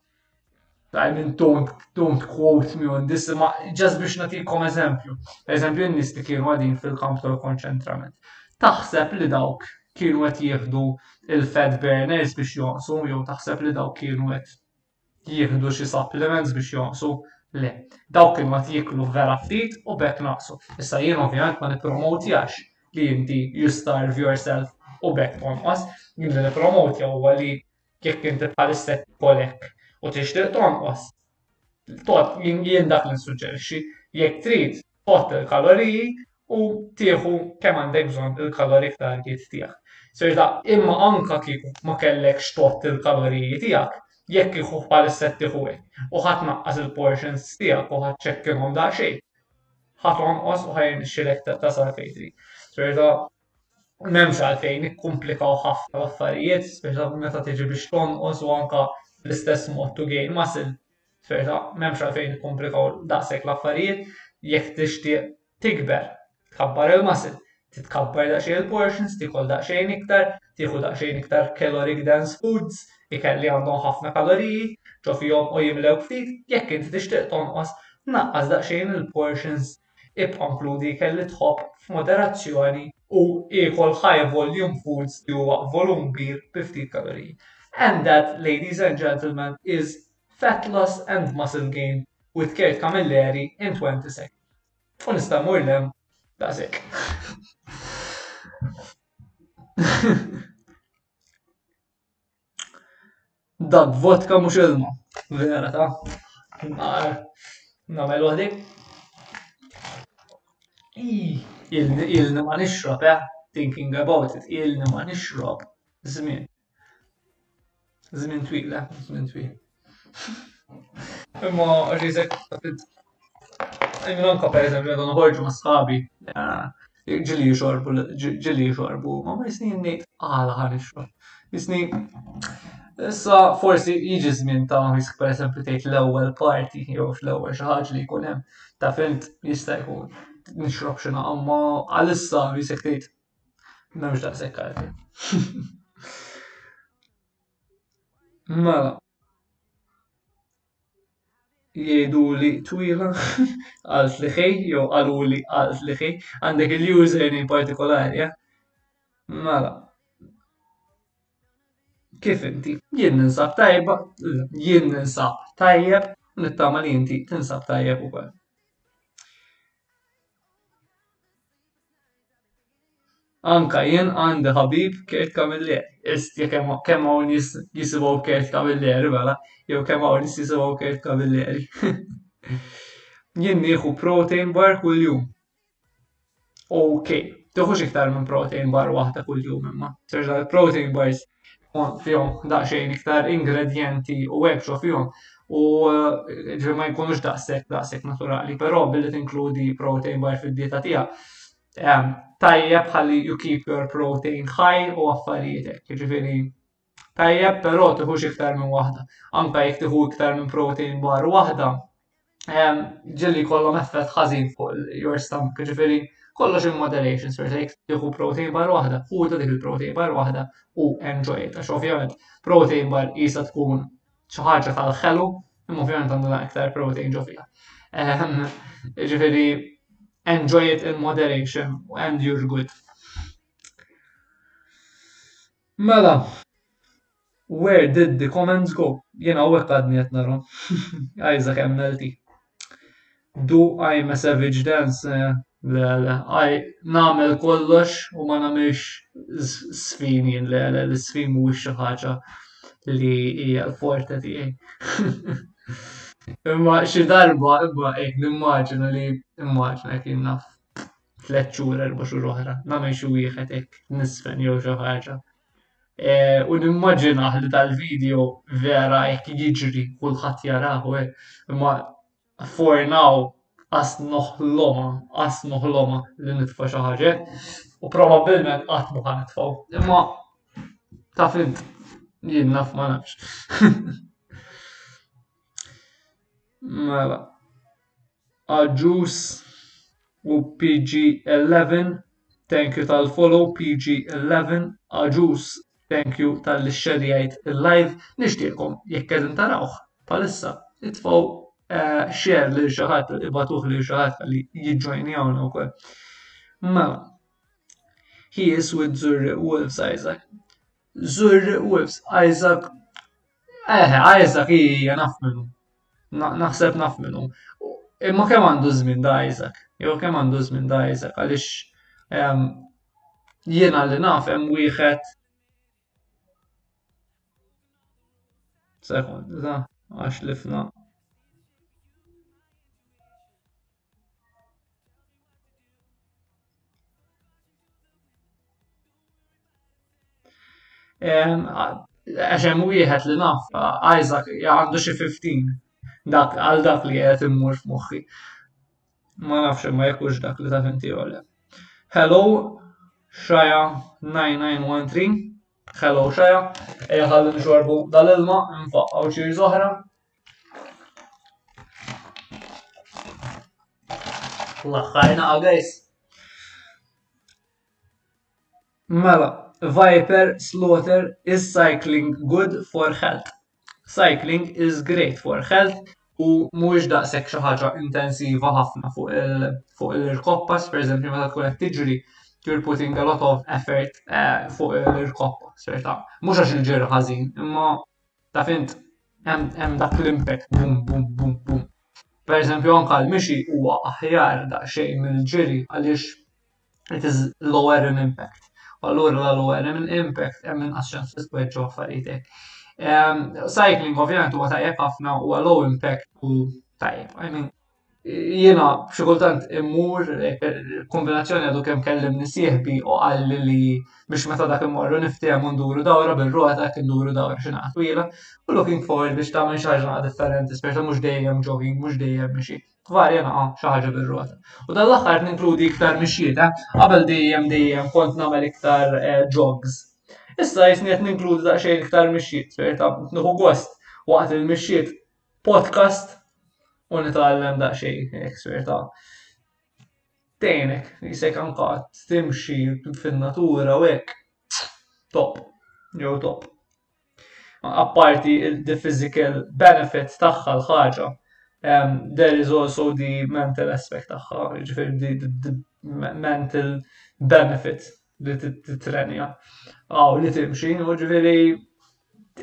I mean, don't, don't quote me on this, ma ġas biex natikom eżempju. Per eżempju, in-nies li kienu għadin fil-kamp ta' konċentrament. Taħseb li dawk kienu qed jieħdu il-fed burners biex jonqsu, jew taħseb li dawk kienu qed jieħdu xi supplements biex jonqsu. Le, dawk kienu qed jieklu vera ftit u b'hekk naqsu. Issa jien ovvjament ma nippromowtjax li inti you starve yourself u b'hekk tonqos. Jien li nippromowtja huwa li jekk inti bħalissa qed tikol hekk u tixtieq tonqos, jien dak li nissuġġerixxi, jekk trid Ħodd il-kaloriji u tieħu kemm għandek bżonn il-caloric target tiegħek. Sir ta'. Imma anke kieku ma kellekx tħodd il-kaloriji tiegħek, jekk kieku bħalissa qed tieħu hekk, u ħa tnaqqas il-portions tiegħek u ħa ċċekkjhom daqsxejn, ħa tonqos u ħa jirnexxielek tasal fejn trid. Sir ta'. M'hemmx għalfejn nikkumplikaw ħafna l-affarijiet, sir ta' meta tiġi biex tonqos u anke bl-istess mod to gain muscle, Ferda, m'hemmx għalfejn nikkumplikaw daqshekk l-affarijiet, jekk tixtieq tikber, tkabbar il-muscle, titkabbar daqsxejn il-portions, tiekol daqsxejn iktar, tieħu daqsxejn iktar caloric dense foods, ikel li għandhom ħafna kaloriji ġo fihom u jimlewk ftit, jekk inti tixtieq tonqos, naqqas daqsxejn il-portions Ibqa' nkludi ikel li tħobb f'moderazzjoni u iekol high volume foods li huwa volum kbir bi ftit kaloriji. And that, ladies and gentlemen, is fat loss and muscle gain with Kurt Camilleri in twenty seconds. U nista' mmur 'l hemm daqshekk. Dab vodka mhux ilma. Vera ta' nar nagħmel waħdi. Ilni ma nixrob, eh? Thinking about it, ilni ma nixrob. Żmien. Żmien twil, eh? Żmien twil. Imma rriżek Imma anka per eżempju għadhom ħorġu ma' sħabi. Ġili jixorbu, ġili jixorbu, ma ma jisni ngħid għala ħan ixrob. Jisni Issa forsi jiġi żmien ta' jisk per eżempju tgħid l-ewwel parti jew l-ewwel xi ħaġa li jkun hemm ta' fint jista' jkun nixrob xi imma għalissa jisek tgħid m'hemmx daqshekk għalfejn. Mela. Jgħiduli twila għal tliħej, jew għaluli għal tliħej, għandek il-username partikolari, eh? Mela. Kif inti? Jien ninsab tajba, jien ninsab tajjeb, nittama li inti tinsab tajjeb ukoll. Anka jien għandi ħabib Kurt Camilleri. Ist jekk hemm kemm hawn nies jisimgħu Kurt Camilleri mela, jew kemm hawn nies jisimgħu Kurt Camilleri. jien nieħu protein bar kuljum. Ok, tieħux iktar minn protein bar waħda kuljum imma. Serġa protein bars fihom daqsxejn iktar ingredjenti u hekk ġo fihom u eh, ġri ma jkunux daqshekk daqshekk naturali, però billi tinkludi protein bar fid-dieta tiegħek. Eh, tajjeb ħalli you keep your protein high u affarijietek, jiġifieri tajjeb però tiħux iktar minn waħda. Anka jekk tiħu iktar minn protein bar waħda, ehm, ġilli kollom effett ħażin fuq your stomach, ġifiri kollox in moderation, sir jek jieħu protein bar waħda, ħuda dik il-protein bar waħda u enjoy it, għax ovvjament protein bar jisa tkun xi ħaġa tal-ħelu, imma ovvjament għandha iktar protein ġo fiha. Ehm, ġifiri enjoy it in moderation and you're good. Mela, Where did the comments go? Jien hawnhekk għadni qed nara. Isaac MLT. Do I a savage dance? Eh, le, le. I nagħmel kollox u ma nagħmilx sfin jien le, le, l-sfin mhuwiex xi ħaġa li hija l-forte tiegħi. Imma xi darba imma hekk nimmaġina li immaġina kien naf tliet xhur erba' xhur oħra, nagħmel xi wieħed hekk nisfen jew xi ħaġa. Eh, u nimmaġina li tal-video vera jekk jiġri kulħadd jarahu eh. Imma for now qas noħloma, qas noħloma li nitfa' xi ħaġa. U probabbilment qatt ma ħa nitfgħu. Imma ta' fint jien naf ma nafx. mela. Agius u PG-11, Thank you tal-follow PG-11, Agius, Thank you tal-li xxerjajt il-live, nixtieqkom jekk qegħdin tarawh bħalissa itfgħu share lil xi ħadd, ibgħatuh lil xi ħadd ħalli jiġġojnjawna wkoll. Mela, he is with Zurri Wolves Isaac. Zur Wolves, Isaac. Eh, Isaac hija naf minnu. Naħseb naf minnu. Imma kemm għandu żmien da Isaac? Jew kemm għandu żmien da Isaac? Għaliex ehm, jiena li naf hemm wieħed Sekund, da, għax lifna. Għax hemm wieħed li naf, Isaac għandu xi 15 dak għal dak li qed immur f'moħħi. Ma nafx imma jekk hux dak li ta' inti għole. Hello, xaja 9913. Hello, xaja. Ejja ħalli nxorbu dal-ilma, nfaqqgħu ċir oħra. L-axħarna għagħis. Mela, Viper Slaughter is cycling good for health. Cycling is great for health u mhuwiex daqshekk xi ħaġa intensiva ħafna fuq il-irkoppas, per eżempju meta tkun qed tiġri you're putting a lot of effort eh, fuq l-irkoppa, serta. Mux għax il-ġir ħazin, imma Taf int hemm dak l-impact bum bum bum bum. Per eżempju anka l-mixi huwa aħjar daqsxejn mill-ġiri għaliex it is lower in impact. U allura la lower in impact hemm inqas ċans li tweġġu affarijiet Cycling ovvjament huwa tajjeb ħafna huwa low impact u tajjeb. I mean, Jiena xi kultant immur kombinazzjoni għadu kemm kellim nisieħbi u qalli li biex meta dak immorru niftehmu nduru dawra bir-rota hekk induru dawra xi naħa twila u looking forward biex tagħmel xi ħaġa differenti speċa mhux dejjem jogging, mhux dejjem mixi. Varja naqa' xi ħaġa bir-rota. U dan l-aħħar ninkludi iktar mixjiet, eh? Qabel dejjem dejjem kont nagħmel iktar eh, jogs. Issa jisni qed ninkludi daqsxejn iktar mixjiet, speċa ta' nieħu gost waqt il-mixjiet podcast u nitgħallem daqsxejn eksperta. Tejnek, jisek anka timxi fin-natura u hekk. Top, jew top. Apparti the physical benefit tagħha l-ħaġa, um, there is also the mental aspect tagħha, ġifieri the, the, the mental benefit li titrenja għaw li timxi, u ġviri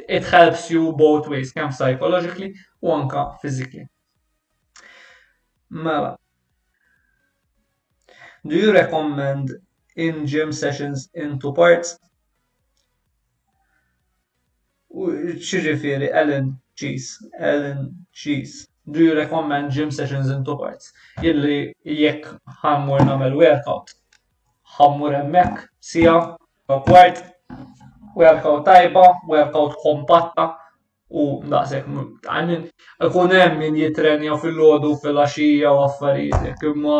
it helps you both ways, kemm psychologically u anka physically. Mela. Do you recommend in gym sessions in two parts? U xirriferi Ellen Cheese, Ellen Cheese. Do you recommend gym sessions in two parts? Illi jekk ħammur namel workout, ħammur emmek, sija, u kwart, workout tajba, workout kompatta, u daqsek, għanin, ikun hemm min jitrenja fil-ħodu fil-axija u affarijiet, imma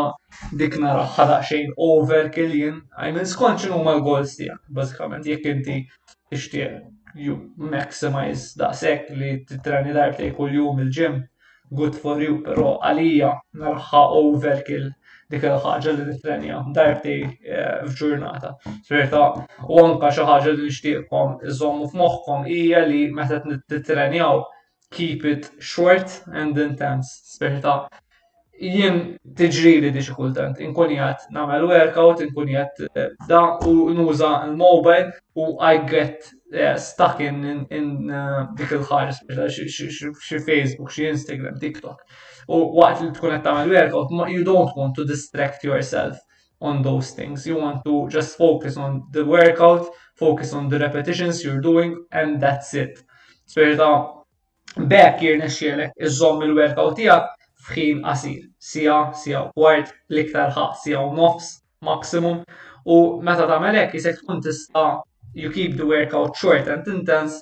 dik nara ħada xejn overkill jien, għanin, skont xinu ma l-goals tijak, bazzikament, jekk inti tixtieq you maximize daqshekk li titreni darbtej kuljum il-ġim, good for you, però għalija narħa overkill dik il-ħaġa li nitrenja darbtej eh, f'ġurnata. Serta, u anka xi ħaġa li nixtieqkom iżommu f'moħħkom hija li meta titrenjaw keep it short and intense. Speċi ta' jien tiġri li diġi kultant, inkun jgħat namel workout, inkun jgħat eh, da u nuża l-mobile u I get eh, stuck in, in, in eh, dik il-ħares, xie Facebook, xie Instagram, TikTok. U waqt li tkun qed tagħmel workout, you don't want to distract yourself on those things. You want to just focus on the workout, focus on the repetitions you're doing, and that's it. Sperta, ta' back jirna xielek iżżomm il-workout tijak fħin qasir. Sija, sija u kwart, liktar ħaq, sija u nofs, maximum. U meta ta' melek jisek tkun tista' you keep the workout short and intense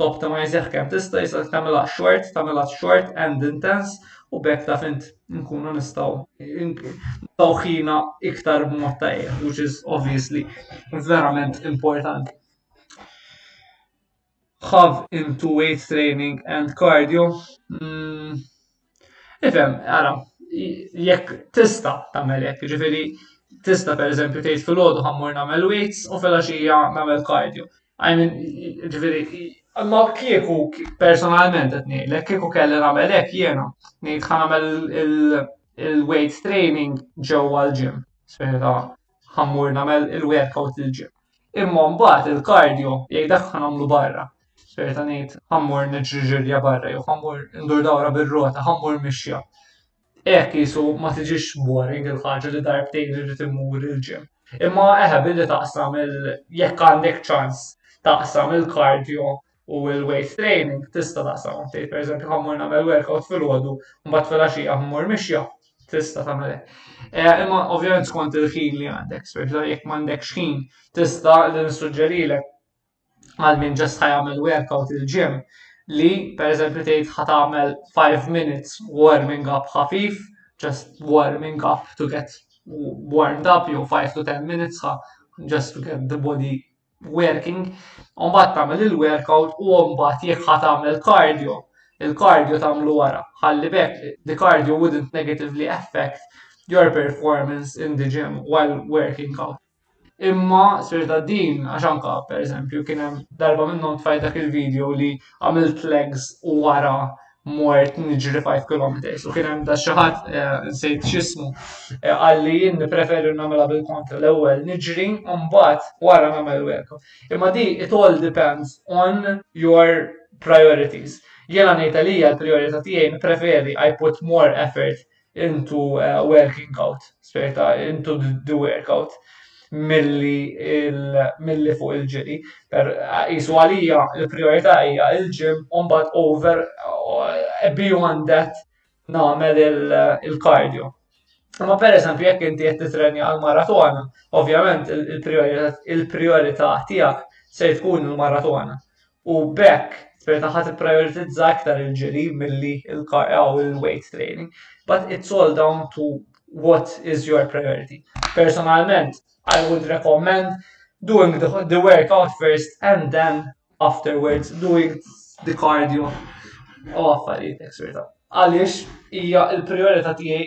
Toptimizeh kemm tista' jisek tagħmilha short, tagħmilha short and intense u bekk taf int nkunu nistgħu ntaw ħina iktar b'mod tajjeb, which is obviously verament importanti. Have into weight training and cardio. Mm, Ifhem, ara, jekk tista tagħmel hekk, ġifieri tista pereżempju tgħid filgħodu ħammur nagħmel weights u filgħaxija nagħmel cardio. I mean, ġifieri ma kieku personalment qed ngħidlek kieku kelli nagħmel hekk jiena ngħid ħa nagħmel il-weight training ġewwa l-gym. Sfera ħammur nagħmel il-workout il-gym. Imma mbagħad il-cardio jgħidek ħa nagħmlu barra. Xerta ngħid ħammur niġġiġirja barra jew ħammur ndur dawra bir-rota, ħammur mixja. Hekk jisu ma tiġix boring il-ħaġa li darbtejn irid immur il-ġim. Imma eħe billi taqsam il jekk għandek ċans taqsam il-cardio u l-weight training tista' taqsam. Tgħid pereżempju ħammur nagħmel workout filgħodu mbagħad filgħaxija ħammur mixja tista' tagħmel hekk. Eh, imma ovvjament skont il-ħin li għandek, speċjal jekk m'għandekx ħin, tista' li nissuġġerilek għal min ġast ħajamel workout il-gym li per eżempju tgħid ħat tagħmel 5 minutes warming up ħafif, just warming up to get warmed up jew 5 to 10 minutes just to get the body working, u mbagħad tagħmel il-workout u mbagħad jekk ħa tagħmel cardio, il-cardio tagħmlu wara. Ħalli bekk the cardio wouldn't negatively affect your performance in the gym while working out. Imma sir ta' din, għax anka per eżempju kien hemm darba minnhom tfajt dak il-video li għamilt legs u wara mort niġri 5 km u kien hemm da xi ħadd eh, nsejt x'ismu eh, għalli jien nippreferi nagħmilha bil-kontra l-ewwel niġri u mbagħad wara nagħmel workout. Imma di it all depends on your priorities. Jiena ngħid għalija l-prijorità tiegħi nippreferi I put more effort into a working out, spirta into the workout milli, milli fuq il-ġiri. Per jisu għalija il-priorità hija il-ġim umbat over eh, beyond that nagħmel il-cardio. Ma per eżempju jekk inti qed titrenja għal maratona, ovvjament il-priorità tiegħek se tkun il-maratona. u b'hekk trid tagħha tipprijoritizza iktar il-ġiri milli jew il-weight training, but it's all down to what is your priority. Personalment, I would recommend doing the, the workout first and then afterwards doing the cardio u affarijiet ekstra. Għaliex hija l-priorità tiegħi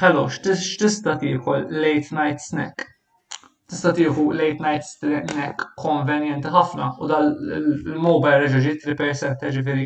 Hello, x'tista' tiekol late night snack? Tista' tieħu late night snack konvenjenti ħafna u dal il-mobile reġa' ġiet ripersetta ġifieri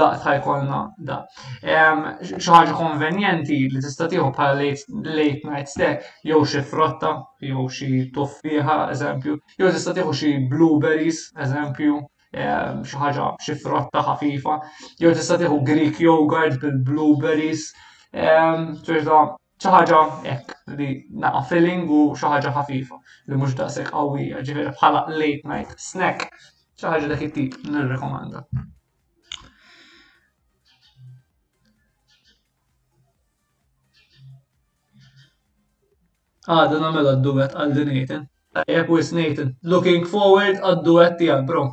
daqt ħajkolna da. Xi ħaġa konvenjenti li tista' tieħu bħala late night snack jew xi frotta, jew xi tuffieħa, eżempju, jew tista' tieħu xi blueberries, eżempju, ehm, xi ħaġa xi frotta ħafifa, jew tista' tieħu Greek yogurt bil-blueberries, ehm, ċerta xi ħaġa hekk li naqa' filling u xi ħaġa ħafifa li mhux daqshekk qawwija, ġifieri bħala late night snack, xi ħaġa dak it-tip nirrekomanda. Għada nagħmilha d-duet qalli Nathan. Tajjeb wis Nathan. Looking forward għad-duet tiegħek, bro.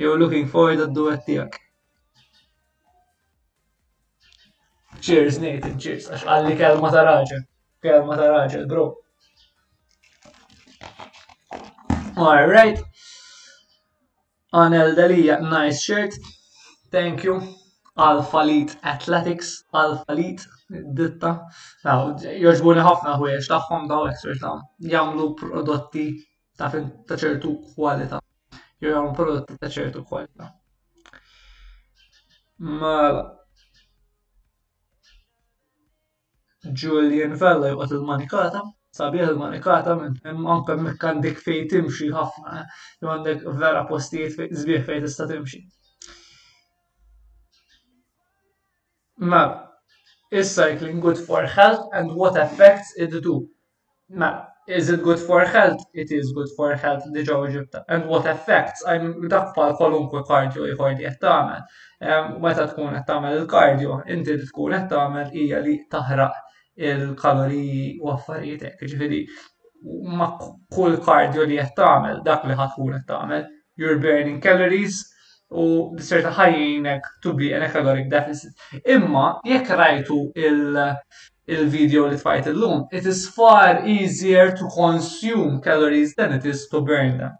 Jew looking forward għad-duet tiegħek. Cheers Nathan, cheers. Għax qalli kelma ta' raġel. Kelma ta' raġel, bro. All right. Anel Delia nice shirt. Thank you. Alpha Lead Athletics, Alpha Lead ditta. Joġbuni ħafna ħwejjeġ tagħhom daw ekser ta' jagħmlu prodotti ta' ċertu kwalità. Jagħmlu prodotti ta' ċertu kwalità. Mela. Julian Vella joqgħod il-manikata, sabiħ il-manikata minn hemm anke hemmhekk għandek fejn timxi ħafna, jew għandek vera postijiet fejn sbieħ fejn tista' timxi. Mela, is cycling good for health and what effects it do? Ma, is it good for health? It is good for health li ġew ġibta. And what effects? Dak bħal kwalunkwe kardju ieħor li qed tagħmel. Meta tkun qed tagħmel il-kardju, inti li tkun qed tagħmel hija li taħraq il-kaloriji u affarijiet hekk. Ġifieri ma' kull kardju li qed tagħmel, dak li ħadd tkun qed tagħmel, you're burning calories u b'serta ħajjinek to be in a caloric deficit. Imma jekk rajtu il- Il-video li tfajt illum, it is far easier to consume calories than it is to burn them.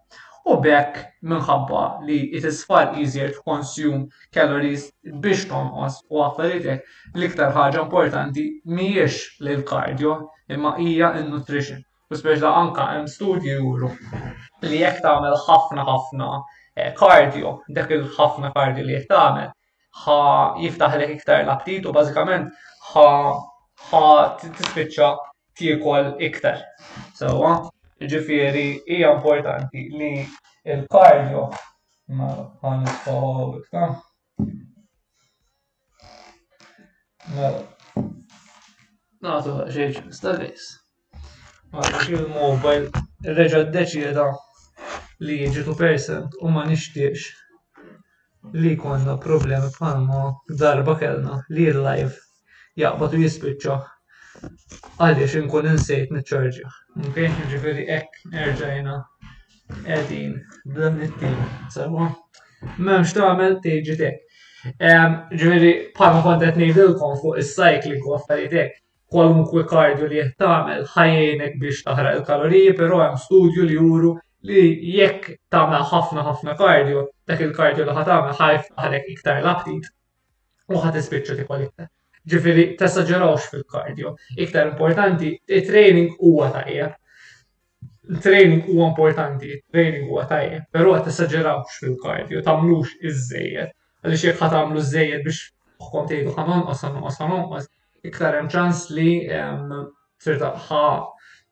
U b'hekk, minħabba li it is far easier to consume calories biex tonqos u affarijiet hekk, l-iktar ħaġa importanti mhijiex l-cardio imma hija n-nutrition. U speċla anka hemm studji juru li jekk tagħmel ħafna ħafna cardio, dak il-ħafna cardio li qed tagħmel ħa jiftaħlek iktar l-aptit u bażikament ħa ħa tispiċċa tiekol iktar. Sewwa, ġifieri hija importanti li l-kardio ma ħa nitfaħħu iktar. Mela. Nagħtu xejn stavis. Għaliex il-mobile reġa' ddeċieda li jiġi 2% u ma nixtieqx li jkollna problemi bħalma darba kellna li l-live jaqbad u jispiċċa għaliex inkun insejt niċċarġjah. Ok, ġifieri hekk erġajna qegħdin b'dan it-tim, sewa. M'hemmx tagħmel tiġi tek. Ġifieri bħalma kont qed ngħidilkom fuq is-cycling u affarijiet hekk, Kwalunkwe kardjo li qed tagħmel ħa jgħinek biex taħraq il-kaloriji, però hemm studju li juru li jekk tagħmel ħafna ħafna kardjo, dak il-kardjo li ħa tagħmel ħa jiftaħlek iktar l-aptit u ħa tispiċċa tikol iktar. Ġifieri tesaġerawx fil-kardjo. Iktar importanti, it-training huwa tajjeb. Il-training huwa importanti, il-training huwa tajjeb, però qed tesaġerawx fil-kardju, tagħmlux iż-żejjed. Għaliex jekk ħa tagħmlu żejjed biex moħħkom tgħidu ħa nonqos, ħa nonqos, ħa nonqos, iktar hemm ċans li sirta ħa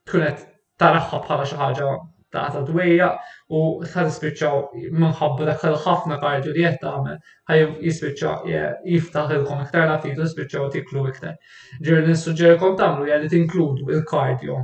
tkun qed taraħħa bħala xi ħaġa ta' ta' dwejja u ħa tispiċċaw minħabba dak il-ħafna kardju li qed tagħmel ħa jispiċċa jiftaħilkom iktar l-aptit u tispiċċaw tiklu iktar. Ġieli nissuġġerikom tagħmlu jgħalli tinkludu il-kardju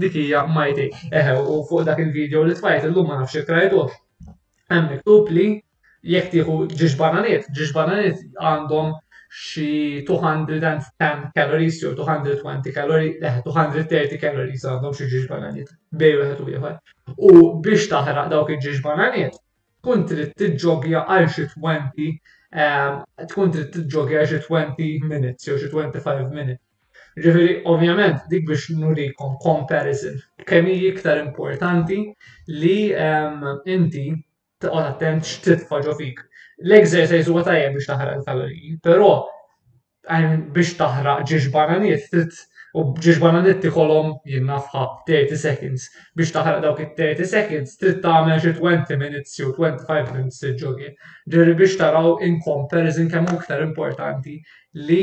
Dik hija Mighty. Eħe, u fuq dak il-video li tfajt illum ma nafx jekk rajtuh. Hemm miktub li jekk tieħu ġiex bananiet, ġiex bananiet għandhom xi 210 calories jew 220 calories, leħ 230 calories għandhom xi ġiex bananiet bej wieħed u ieħor. U biex taħraq dawk il-ġiex bananiet, tkun trid tiġġogja għal xi 20 ehm, tkun trid tiġġogja xi 20 minutes jew xi 25 minutes. Ġifieri, ovvjament, dik biex nurikom comparison kemm hi iktar importanti li ehm, inti tqgħod attent x'titfa' ġo fik. L-exercise huwa tajjeb biex taħraq il-kaloriji, però biex taħraq ġiex bananiet trid u ġiex bananiet tikolhom jien nafħa 30 seconds. Biex taħraq dawk it-30 seconds trid tagħmel xi 20 minutes jew 25 minutes il-ġogin. Ġifieri biex taraw in comparison kemm hu iktar importanti li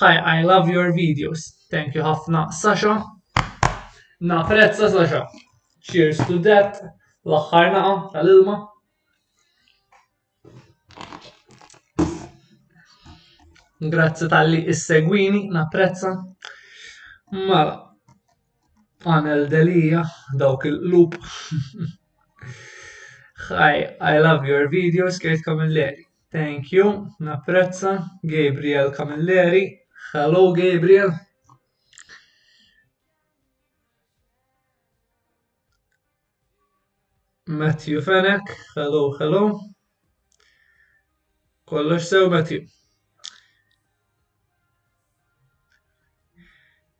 Hi, I love your videos. Thank you ħafna, Sasha. Naprezza, Sasha. Cheers to that. L-axħar naqa tal-ilma. Grazzi tal-li issegwini, naprezza. Mala, Anel Delia, dawk il-qlub. Hi, I love your videos, Kate Camilleri. Thank you, napprezza. Gabriel Camilleri. Hello, Gabriel. Matthew Fenek, hello, hello. Kollox sew Matthew.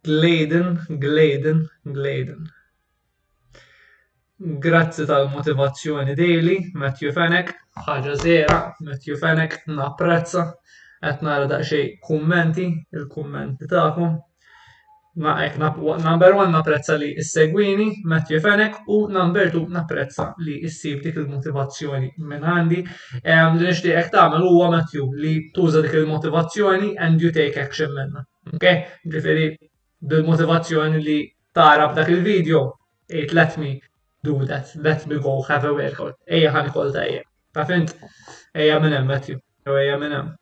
Gladen, Gladen, Gladen. Grazzi tal-motivazzjoni daily, Matthew Fenek, ħaġa zera, Matthew Fenek, napprezza, qed nara daqsxejn kummenti, il-kummenti tagħkom, Ma ek number one napprezza li issegwini, Matthew Fenek, u number two napprezza li issib dik il-motivazzjoni minn għandi. Li nixtieqek tagħmel huwa Matthew li tuża dik il-motivazzjoni and you take action minna. Ok? Ġifieri bil-motivazzjoni li tara b'dak il-video, it let me do that, let me go have a workout. Ejja ħan kol tajjeb. Ta' fint? Ejja minn hemm Matthew. Ejja minn hemm.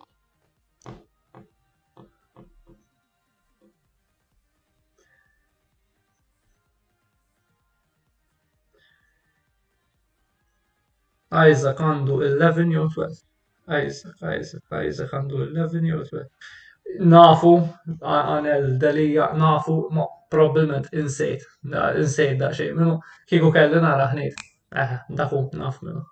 Isaac għandu 11 jew 12. Isaac, Isaac, Isaac għandu 11 jew 12. Nafu, għanel delija, nafu, ma probablement insejt, insejt da xej minnu, kiku kelli nara ħnejt. Eh, daku, naf minnu.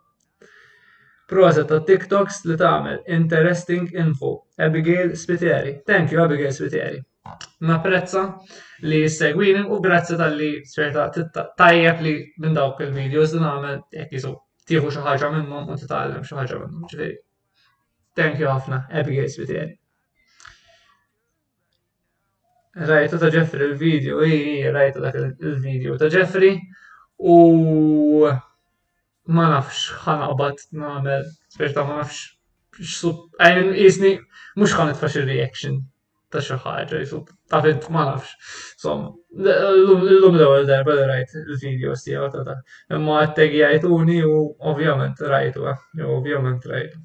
Proset ta' tik toks li tagħmel interesting info Abigail Spiteri. Thank you Abigail Spiteri. Napprezza li segwini u grazzi tal-li ċerta tajjeb li minn dawk il-videos li nagħmel jekk jisu tieħu xi ħaġa minnhom u titgħallem xi ħaġa minnhom ġifieri. Thank you ħafna, Abigail Spiteri. Rajtu ta' Jeffrey il-video, i, rajtu dak il-video ta' Jeffrey u ma nafx ħa naqbad nagħmel, verta ma nafx x'sub, għajn jisni mhux ħa nitfa' xi reaction ta' xi ħaġa jisub, ta' fint ma nafx. Som, l-lum l-ewwel darba li rajt il-videos tiegħu ta' ta' imma għattegi għajtuni u ovvjament rajtu, eh, ovvjament rajtu.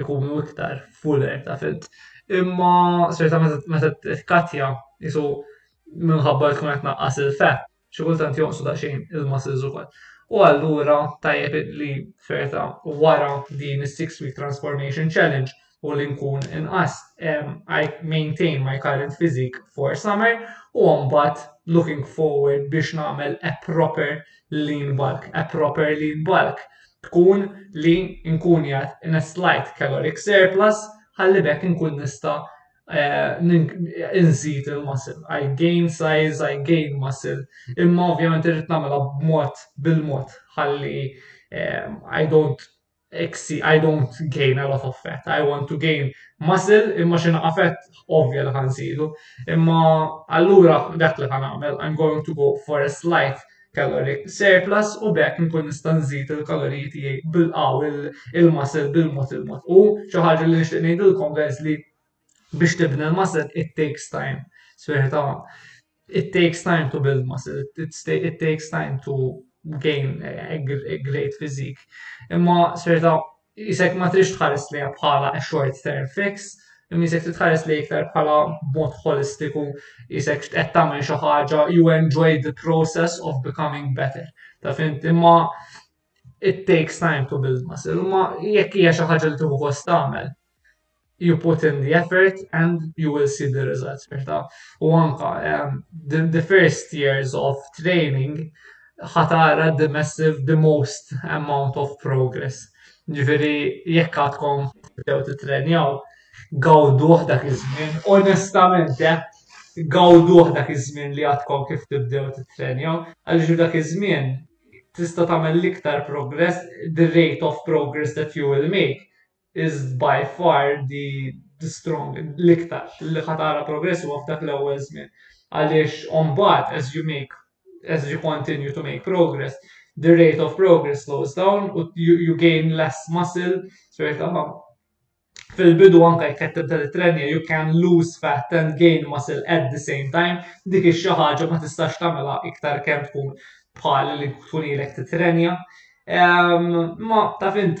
ikunu iktar fuller ta' filt. Imma serta meta t-katja jisu minħabba tkun qed naqqas il-fett, xi kultant jonqsu daqsxejn il-muscles ukoll. U allura tajjeb li ferta wara din is-six week transformation challenge u li nkun inqas I maintain my current physique for summer u mbagħad looking forward biex nagħmel a proper lean bulk. A proper lean bulk tkun li nkun jgħat in a slight caloric surplus ħalli bekk nkun nista nżid il-muscle. I gain size, I gain muscle. Imma ovvjament irrid nagħmilha b'mod bil-mod ħalli um, I don't exceed, I don't gain a lot of fat. I want to gain muscle imma xi naqa' fat ovvja li ħanżidu. Imma allura dak li ħanagħmel I'm going to go for a slight caloric surplus u bekk nkun nista' nżid il-kaloriji tiegħi bilqaw il-muscle bil-mod il-mod. U xi ħaġa li nixtieq ngħidilkom guys li biex tibna l-muscle it takes time. Sferi ta' it takes time to build muscle, it takes time to gain a great physique. Imma sferi ta' Isek ma trix tħares lejha bħala a short term fix, imma isek titħares li iktar bħala mod holistiku, isek qed tagħmel xi ħaġa, you enjoy the process of becoming better. Ta' fint, imma it takes time to build muscle, imma jekk hija xi ħaġa li tieħu gost tagħmel, you put in the effort and you will see the results perta. U anka, um, the, the first years of training ħatara the massive, the most amount of progress. Ġifiri, jekk għadkom tew titrenjaw, gawduħ dak iż-żmien, onestament, eh, gawduħ dak iż-żmien li għadkom kif tibdew titrenjaw, għaliex dak iż-żmien tista' tagħmel l-iktar progress, the rate of progress that you will make is by far the, the strong, l-iktar, li ħatara progress huwa f'dak l-ewwel żmien. Għaliex ombad, as you make, as you continue to make progress, the rate of progress slows down, u you, you gain less muscle, ċerta ma. Fil-bidu anka jkettem ta' trenja you can lose fat and gain muscle at the same time, dik ix ħaġa ma tistax tagħmilha iktar kemm tkun bħal li tkun ilek titrenja. Ma ta' fint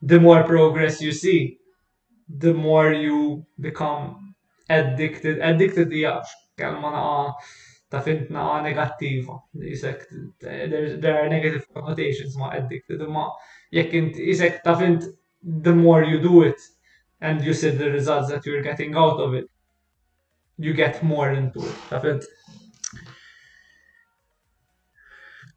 the more progress you see, the more you become addicted. Addicted jgħax, kelma naqa ta' fint naqa negattiva. There are negative connotations ma' addicted. Ma' jekk int isek taf int the more you do it and you see the results that you're getting out of it, you get more into it. Ta' fint.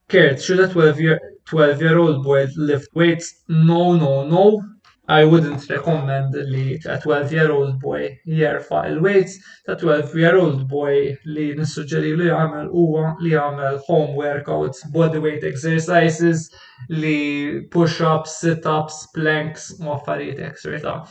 Kurt, should a 12 year, 12 year old boy lift weights? No, no, no. I wouldn't recommend li ta' 12 year old boy jerfa il-weights, ta' 12 year old boy li nissuġġeri li jagħmel huwa li jagħmel home workouts, body weight exercises, li push-ups, sit-ups, planks, u affarijiet extra ta'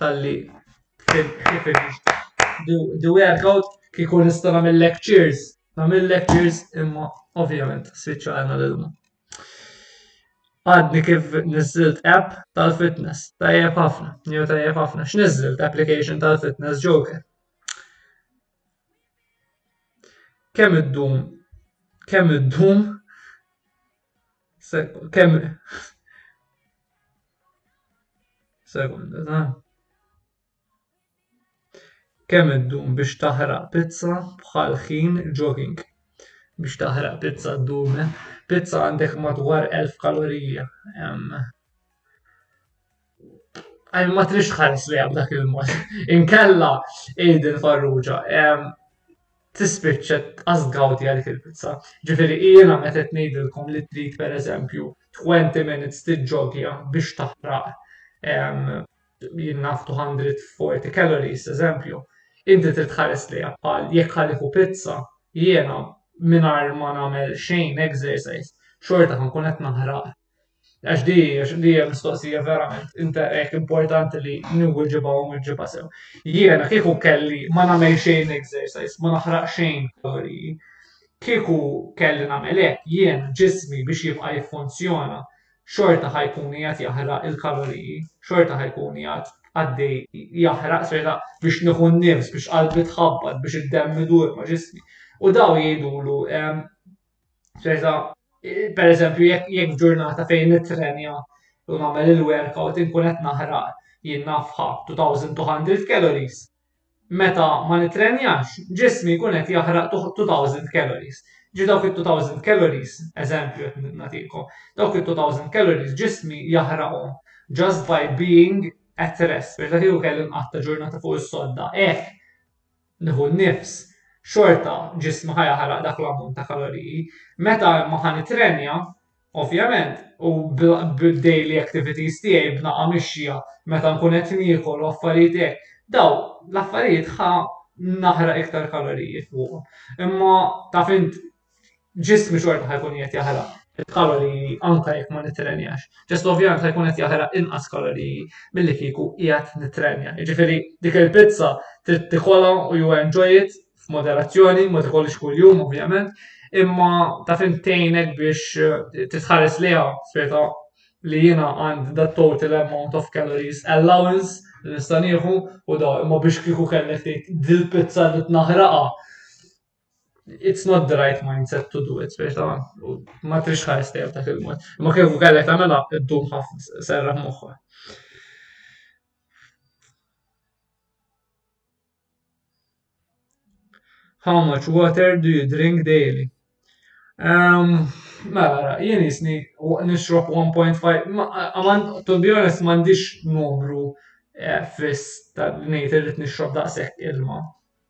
Talli the workout kieku nista' nagħmel lectures, nagħmel lectures imma ovvjament spiċċa għandna l-ilma. Għadni kif nizzilt app tal-fitness, tajjeb ħafna, jew tajjeb ħafna, x'niżilt application tal-fitness Joker. Kemm id-dum, kemm id-dum Kemm Sekonda, ta' kemm iddum biex taħraq pizza bħal ħin jogging. Biex taħraq pizza ddum, pizza għandek madwar 1000 kalorija. Għajm ma trix tħares li għab dak il-mod. Inkella id il-farruġa. Tispiċċa għazdgawti għalik il-pizza. Ġifiri, jiena meta tnejdilkom li trid per eżempju 20 minutes tiġġogja biex taħraq jinnaf 240 calories, eżempju, inti trid tħares li għal jekk ħalifu pizza, jiena minar ma nagħmel xejn exercise, xorta ħankun qed naħraq Għax di, għax di hija mistoqsija verament, inta hekk importanti li niwġibha u nwiġibha sew. Jiena kieku kelli ma nagħmel xejn exercise, ma naħraq xejn kaloriji, kieku kelli nagħmel hekk jien ġismi biex jibqa' jiffunzjona xorta ħajkun jgħat jaħraq il-kaloriji, xorta ħajkun jgħat għaddej jaħraq xorta biex nieħu n-nifs, biex qalbi tħabbat, biex id-demm idur ma' ġismi. U daw jgħidulu ehm, Tresa, per eżempju, jekk ġurnata fejn nitrenja u nagħmel il-workout inkun qed naħraq jien nafħa 2200 calories. Meta ma nitrenjax, ġismi jkun qed jaħraq 2000 calories. Ġi dawk il-2000 calories, eżempju qed nagħtikom, dawk il-2000 calories ġismi jaħraqhom just by being at rest. Biex dak kelli nqatta' ġurnata fuq is-sodda, hekk nieħu n-nifs, xorta ġismi ħa jaħraq dak l-ammont ta' kaloriji. Meta imma ħa nittrenja, ovvjament, u bid-daily activities tiegħi b'nagħa mixja, meta nkun qed niekol u affarijiet hekk, daw l-affarijiet ħa naħraq iktar kaloriji fuqhom. Imma taf int ġismi xorta ħajkun qed jaħraq il-kaloriji anke jekk ma nitrenjax. Ġest ovvjament ħajkun qed jaħraq inqas kaloriji milli kieku qiegħed nitrenja. Jiġifieri dik il-pizza trid tikolha u you enjoy it f'moderazzjoni, ma tikolx kuljum ovvjament, imma ta' fin tgħinek biex eh, titħares liha spieta li jiena għand the total amount of calories allowance li nista' nieħu u da imma biex kieku kellek tgħid dil-pizza li tnaħraqa it's not the right mindset to do it, biex ta' ma trix ħares tajab ta' il-mod. Ma kieku kellek tamela id-dum ħafna serra moħħa. How much water do you drink daily? Um, mela, jien jisni nixrob 1.5, ma, to be honest, mandiċ numru eh, fiss ta' nejt irrit nixrob daqsek ilma.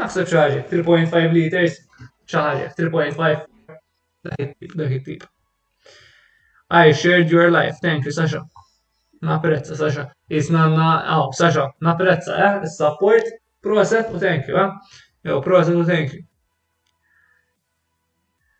Naħseb xi ħaġa 3.5 liters xi ħaġa 3.5 dak it-tip. I shared your life, thank you Sasha. Napprezza Sasha. Isna għandna aw Sasha, napprezza eh is-support, proset u thank you eh. Jew proset u thank you.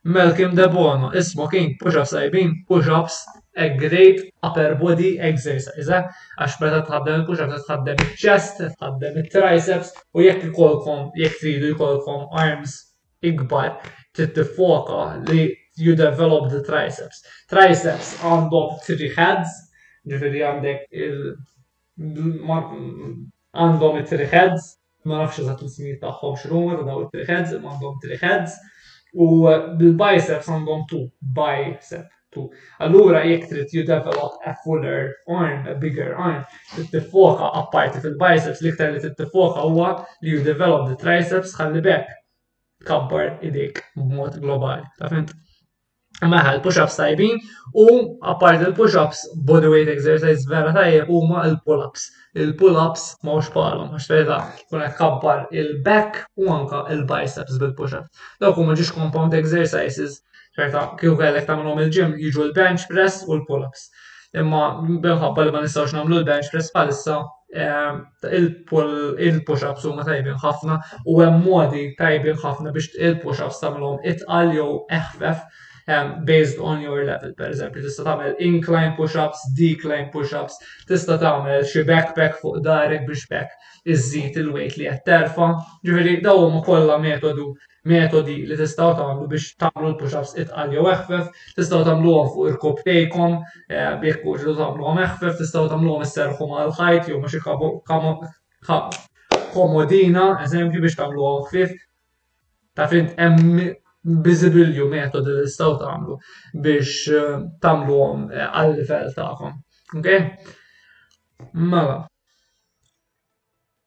Malcolm Debono, ismu kien push ups tajbin, push ups a great upper body exercise għax meta tħaddem il-push ups qed tħaddem iċ-chest, qed tħaddem it-triceps u jekk ikollkom jekk tridu jkollkom arms ikbar trid tiffoka li you develop the triceps. Triceps għandhom three heads, ġifieri għandek il għandhom it-three heads. ma nafx eżatt l-ismijiet tagħhom x'inhuma ta' daw it-three heads imma għandhom three heads u bil-biceps għandhom two bicep two. Allura jekk trid you develop a fuller arm, a bigger arm, trid tiffoka apparti fil-biceps l-iktar li trid tiffoka huwa li you develop the triceps ħalli bekk tkabbar idejk b'mod globali. Ta' fint? Maħa, l-push-ups tajbin u apart il-push-ups body weight exercise vera tajjeb huma l-pull-ups. Il-pull-ups ma hux palhom għax tgħidha kun qed kabbar il-back u anka il-biceps bil-push-ups. Dawk huma ġiex compound exercises ċerta kieku kellek tagħmilhom il-gym jiġu l-bench press u l-pull-ups. Imma minħabba li ma nistgħux nagħmlu l-bench press bħalissa ehm, il-push-ups huma tajbin ħafna u hemm modi tajbin ħafna biex il-push-ups tagħmlhom itqal jew eħfef ehm, based on your level. Per eżempju, tista' tagħmel incline push-ups, decline push-ups, tista' tagħmel xi backpack fuq darek biex back iżżid il-weight li qed terfa. Ġifieri dawn huma kollha metodu metodi li tistgħu tagħmlu biex tagħmlu l-push-ups itqal jew eħfef, tistgħu tagħmluhom fuq il-kop tejkom, eh, biex kuġlu tagħmluhom eħfef, tistgħu tagħmluhom isserħu mal-ħajt jew mhux komodina, eżempju biex tagħmluhom ħfif. Ta' fint hemm biżibilju metodi li tistgħu tagħmlu biex eh, tagħmluhom eh, għal-livell tagħkom. Okay? Mela,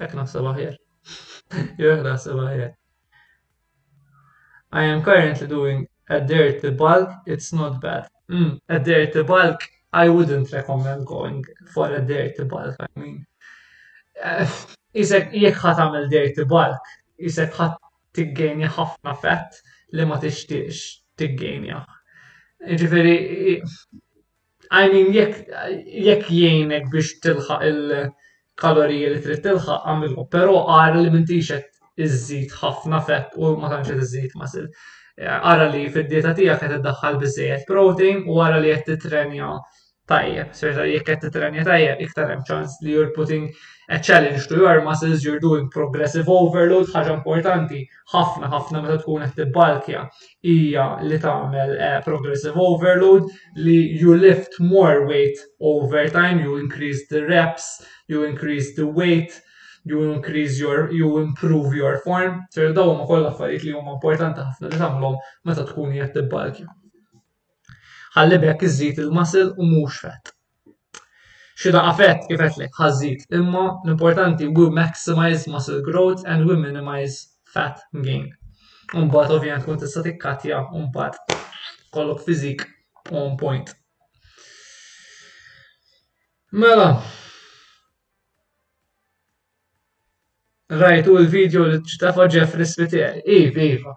Hekk naħseb aħjar. Jew hekk naħseb aħjar. I am currently doing a dirty bulk, it's not bad. Mm, a dirty bulk, I wouldn't recommend going for a dirty bulk, I mean. Eh, isek jek ħat għamil dirty bulk, isek ħat tiggejni ħafna fett li ma tixtiex tiggejni. Ġifiri, I mean, jekk jgħinek biex tilħaq il-kaloriji li trid tilħaq għamilhom, però ara li m'intix qed iżżid ħafna fett u ma tantx qed iżżid muscle. Ara li fid-dieta tiegħek qed iddaħħal biżejjed protein u ara li qed titrenja tajjeb. Speċa jekk qed titrenja tajjeb, iktar hemm ċans li you're putting a challenge to your muscles, you're doing progressive overload, ħaġa importanti ħafna ħafna meta tkun qed tibbalkja hija li tagħmel eh, progressive overload li you lift more weight over time, you increase the reps, you increase the weight, you increase your, you improve your form. Ser daw ma kollha affarijiet li huma importanti ħafna li tagħmlhom meta tkun qed tibbalkja. Ħalli bekk iżid il-muscle u mhux fett. Xi daqa fett kif għedtlek ħażżid imma l-importanti we maximize muscle growth and we minimize fat gain. Mbagħad ovvjament tkun tista' tikkatja u mbagħad kollok fiżik on point. Mela, Rajtu l-video li tafa Jeffrey Spiteri? Iva, iva.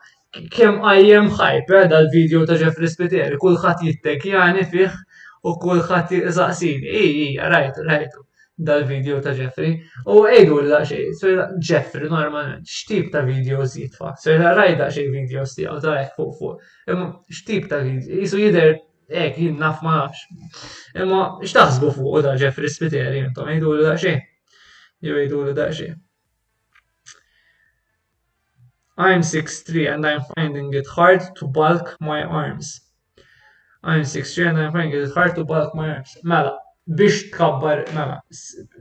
Kem għajjem ħajb eh, dal-video ta' Jeffrey Spiteri, kulħadd jittekjani fih u kulħadd jisaqsini. Ej, ej, rajtu, rajtu dal-video ta' Jeffrey. U għidu l xej, sejra Jeffrey normalment, x'tip ta' videos jitfa? Sejra rajda xej videos tiegħu ta' hekk fuq fuq. Imma x'tip ta' videos? Jisu jidher hekk jien naf ma nafx. Imma x'taħsbu fuq da Jeffrey Spiteri intom għidu l xej? Jew jgħidulu daqsxejn. I'm 6'3 and I'm finding it hard to bulk my arms. I'm 6'3 and I'm finding it hard to bulk my arms. Mela, biex tkabbar, mela,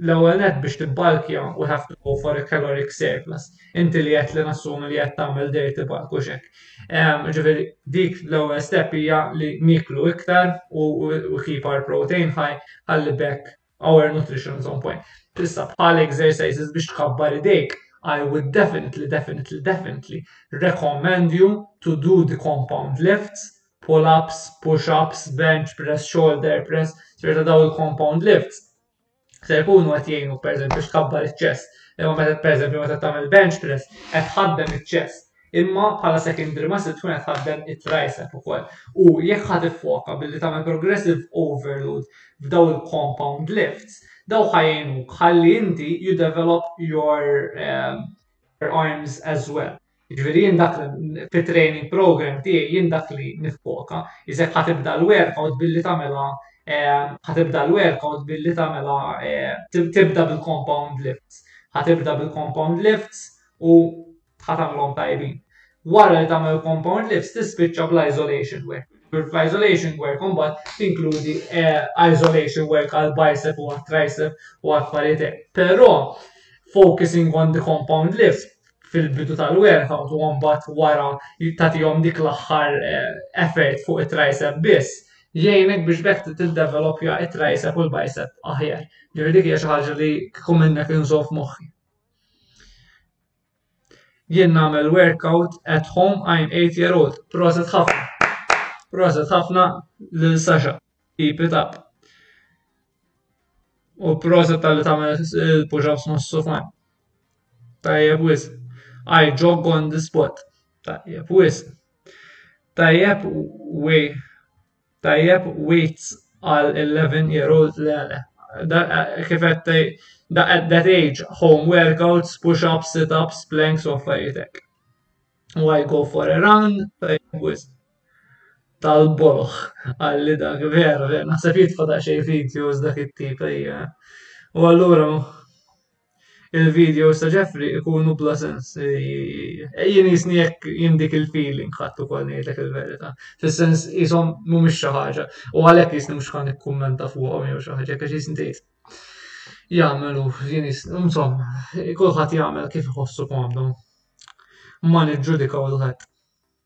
l-ewwel net biex tibbalkja we have to go for a caloric surplus. Inti li qed li nassumi li qed tagħmel dirty bulk u xek. Ġifieri dik l-ewwel step hija li niklu iktar u keep our protein high ħalli bekk Our nutrition is on point. Tista' bħal exercises biex tkabbar idejk. I would definitely, definitely, definitely recommend you to do the compound lifts, pull-ups, push-ups, bench press, shoulder press, ċerta daw il-compound lifts. Se jkunu qed jgħinu pereżempju biex tkabbar iċ-chest. Imma meta pereżempju meta tagħmel bench press qed ħaddem iċ-chest. Imma bħala secondary muscle tkun qed tħaddem it-tricep ukoll. U jekk ħa tiffoka billi tagħmel progressive overload f'daw il-compound lifts, daw ħa jgħinuk ħalli inti you develop your um, arms as well. Ġviri jien dak fit training program tiegħi jien dak li nifoka, iżek ħatibda l-workout billi tagħmilha eh, ħatibda l-workout billi tagħmilha eh, tibda bil-compound lifts. Ħatibda bil-compound lifts u Tħa tagħmilhom tajbin. Wara li tagħmel compound lifts tispiċċa bl-isolation wear. Fl-isolation wear kumbat tinkludi eh, isolation wear għal bicep u għal tricep u għal parite. Però focusing on the compound lifts fil-bidu tal-warehouse u għambat wara jom dik l-aħħar eh, effort fuq it-tricep biss, jgħinek biex bekk t-developja it-tricep u l-bicep aħjar. Ġifieri dik hija xi ħaġa li kieku minnek inżomm moħħi. Jien nagħmel workout at home I'm 8 year old. Proset ħafna. Proset ħafna lil Sasha. Keep it up. U proset tal-li tagħmel il-push-ups mas-sufan. Tajjeb wis. I jog on the spot. Tajjeb wis. Tajjeb way Tajjeb wits għal 11 year old le le. Kif qed da at that age home workouts, push ups, sit ups, planks u affarijiet hekk. Why go for a run? Tajjeb wits tal-boloħ għalli dak vera vera naħseb jitfa' daqsxejn videos dak it-tip ejja. U allura Il-videos ta' Jeffrey ikunu bla sens. Jien jisni jekk jien dik il-feeling ħadd ukoll ngħidlek il-verità. Fis-sens ishom mhumiex xi ħaġa u għalhekk jisni mhux ħan ikkummenta fuqhom jew xi ħaġa għax jisni tgħid jagħmlu jien jisni insomma kulħadd jagħmel kif iħossu komdu. Ma niġġudikaw il-ħadd.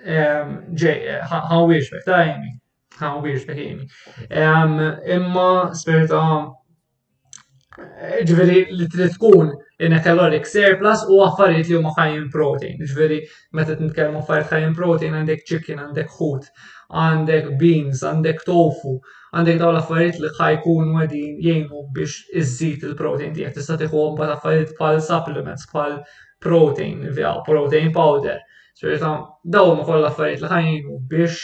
Ġej, ħawiex bek ta' jemi, ħawiex bek jemi. Imma spirta ġveri li trid tkun in a caloric surplus u affarijiet li huma high in protein. Ġveri, meta nitkellmu affarijiet high in protein għandek chicken, għandek hut, għandek beans, għandek tofu, għandek dawn l-affarijiet li ħajkun għedin jgħinu biex iżżid il-protein tiegħek. Tista' tieħu mbagħad affarijiet bħal supplements, bħal protein, protein powder. Ċerta, daw huma kollha affarijiet li ħajnu biex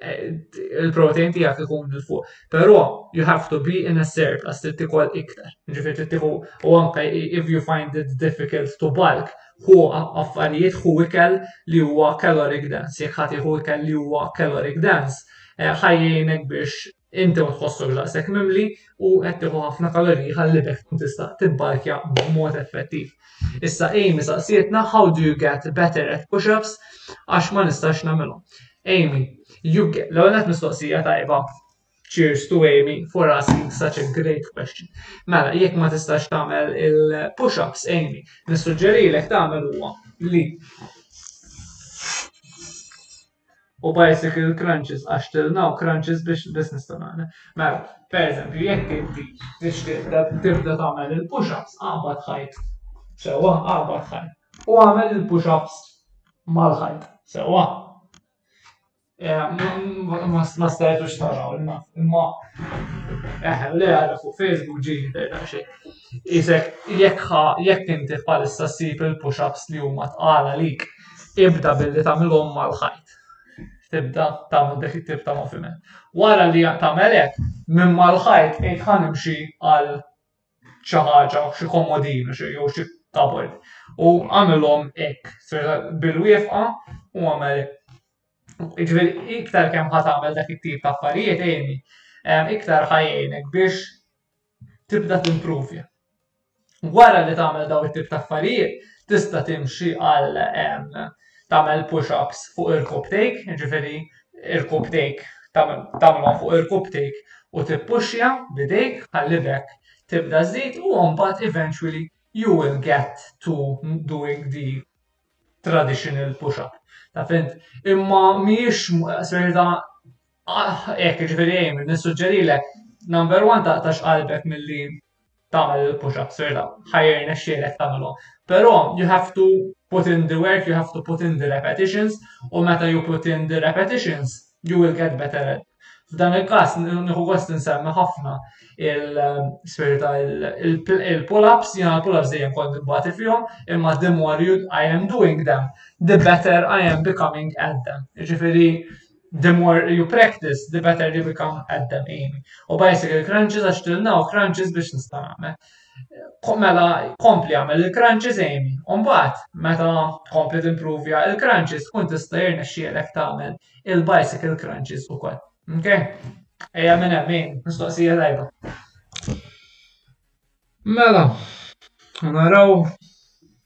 eh, il-protein tiegħek ikun il fuq. Però you have to be in a surplus trid tikol iktar. Ġifier trid tieħu u anke if you find it difficult to bulk, hu affarijiet hu ikel li huwa caloric dense, jekk ħadd ikel li huwa caloric dense, eh, ħajjinek biex Inti ma tħossokx daqshekk mimli u qed tieħu ħafna kaloriji ħalli b'hekk tkun tista' tibbarkja b'mod effettiv. Issa Amy saqsietna how do you get better at push-ups għax ma nistax nagħmilhom. Amy, you get l-ewwel nett mistoqsija tajba Cheers to Amy for asking such a great question. Mela, jekk ma tistax tagħmel il-push-ups, Amy, nissuġġerilek tagħmel huwa li u bicycle crunches għax till now crunches biex il-business ta' magħna. Mela, per eżempju, jekk inti tixtieq tibda tagħmel il-push-ups qabad ħajt. Sewwa, qabad ħajt. U għamel il-push-ups mal-ħajt. Sewwa. Eh, ma stajtux taraw, imma eħe, eh, le għara fuq Facebook ġini tajda xejn. Isek, jekk ħa, jekk inti bħalissa ssib il-push-ups li huma tqal għalik, ibda billi tagħmilhom mal-ħajt. Tibda tagħmel dik it-tip ta' moviment. Wara li tagħmel hekk, minn mal-ħajt qed ħa nimxi għal xi ħaġa, xi komodin jew xi kabel. U għamilhom hekk, bil-wieqfa u għamel Ġifieri iktar kemm ħa tagħmel dak it-tip ta' affarijiet għini, iktar ħajjejnek biex tibda timpruvja. Wara li tagħmel daw it-tip ta' affarijiet, tista' timxi għal tagħmel push-ups fuq irkub tejk, jiġifieri irkub tejk tagħmilhom fuq irkub tejk u tippuxja b'idejk ħalli b'hekk tibda żżid u mbagħad eventually you will get to doing the traditional push-up. Ta' fint, imma mhijiex serjetà Ah, ek, ġifiri jgħin, nissuġġerilek, number one ta' ta' xqalbek mill-li tamel il-push-up, sirda, ħajr nexxielek tamelo. Pero, you have to put in the work, you have to put in the repetitions, u meta you put in the repetitions, you will get better at. F'dan il-kas, nħu għost nsemmi ħafna il-spirita il-pull-ups, jina l-pull-ups dejjem kont imbati fjom, imma the more you, I am doing them, the better I am becoming at them. Ġifiri, the more you practice, the better you become at them aiming. U bicycle crunches għax tilnaw crunches biex nista' nagħmel. Mela kompli għamel il-crunches aimi. Umbat, meta kompli timprovja il-crunches, kun tista' jirna xielek tagħmel il-bicycle crunches u kol. Ok? Eja minn hemm, mistoqsija tajba. Mela, naraw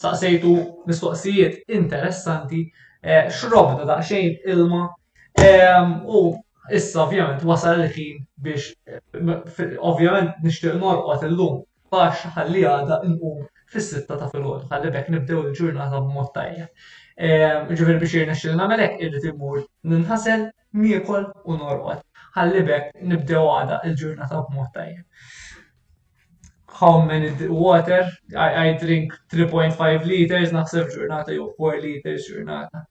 saqsejtu mistoqsijiet interessanti, eh, xrobna daqsxejn ilma ehm, u issa ovvjament wasal il-ħin biex eh, ovvjament nixtieq norqod illum għax ħalli għada nqum fis-sitta ta' filgħodu ħalli bekk nibdew il-ġurnata b'mod tajjeb. Ehm, ġifieri biex jirna xil nagħmelek irrid immur ninħasel, niekol u norqod. Ħalli bekk nibdew għada il-ġurnata b'mod tajjeb. how many water, I, I drink 3.5 liters, naħseb ġurnata jew 4 liters ġurnata.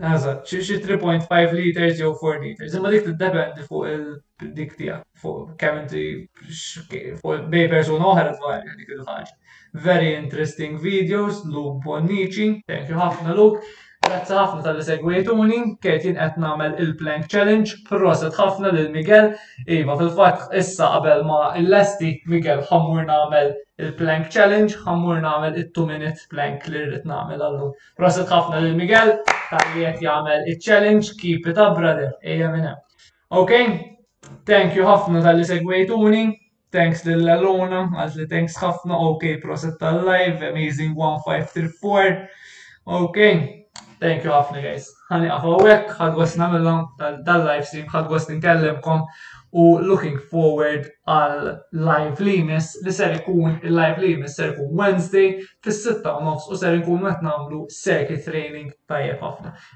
Għaza, xie 3.5 liters jew 4 liters, imma dik t-dependi fuq il-dik tija, fuq kemm inti fuq bej persuna oħra tvarja dik il-ħaġa. Very interesting videos, Luke Bonnici. Thank you ħafna Luke. Grazzi ħafna tal-li segwejtuni, kejt jien qed nagħmel il-plank challenge, proset ħafna lil Miguel. Iva, fil-fatt issa qabel ma illesti Miguel ħammur nagħmel il-plank challenge, ħammur nagħmel it-2 minute plank li rrid nagħmel għallu. Proset ħafna lil Miguel tal-li qed jagħmel il-challenge, keep it up brother, ejja minn hemm. Okay? Thank you ħafna tal-li segwejtuni. Thanks lil Alona, għalt li thanks ħafna, ok, proset tal-live, amazing 1534. Ok, thank you ħafna guys. Ħani għafawek, ħadwas namilla tal-live stream, ħadwas ninkellimkom u looking forward għal live li jmiss li ser ikun il-live li jmiss ser ikun Wednesday fis-6 nofs u ser ikun qed nagħmlu circuit training tajjeb ħafna.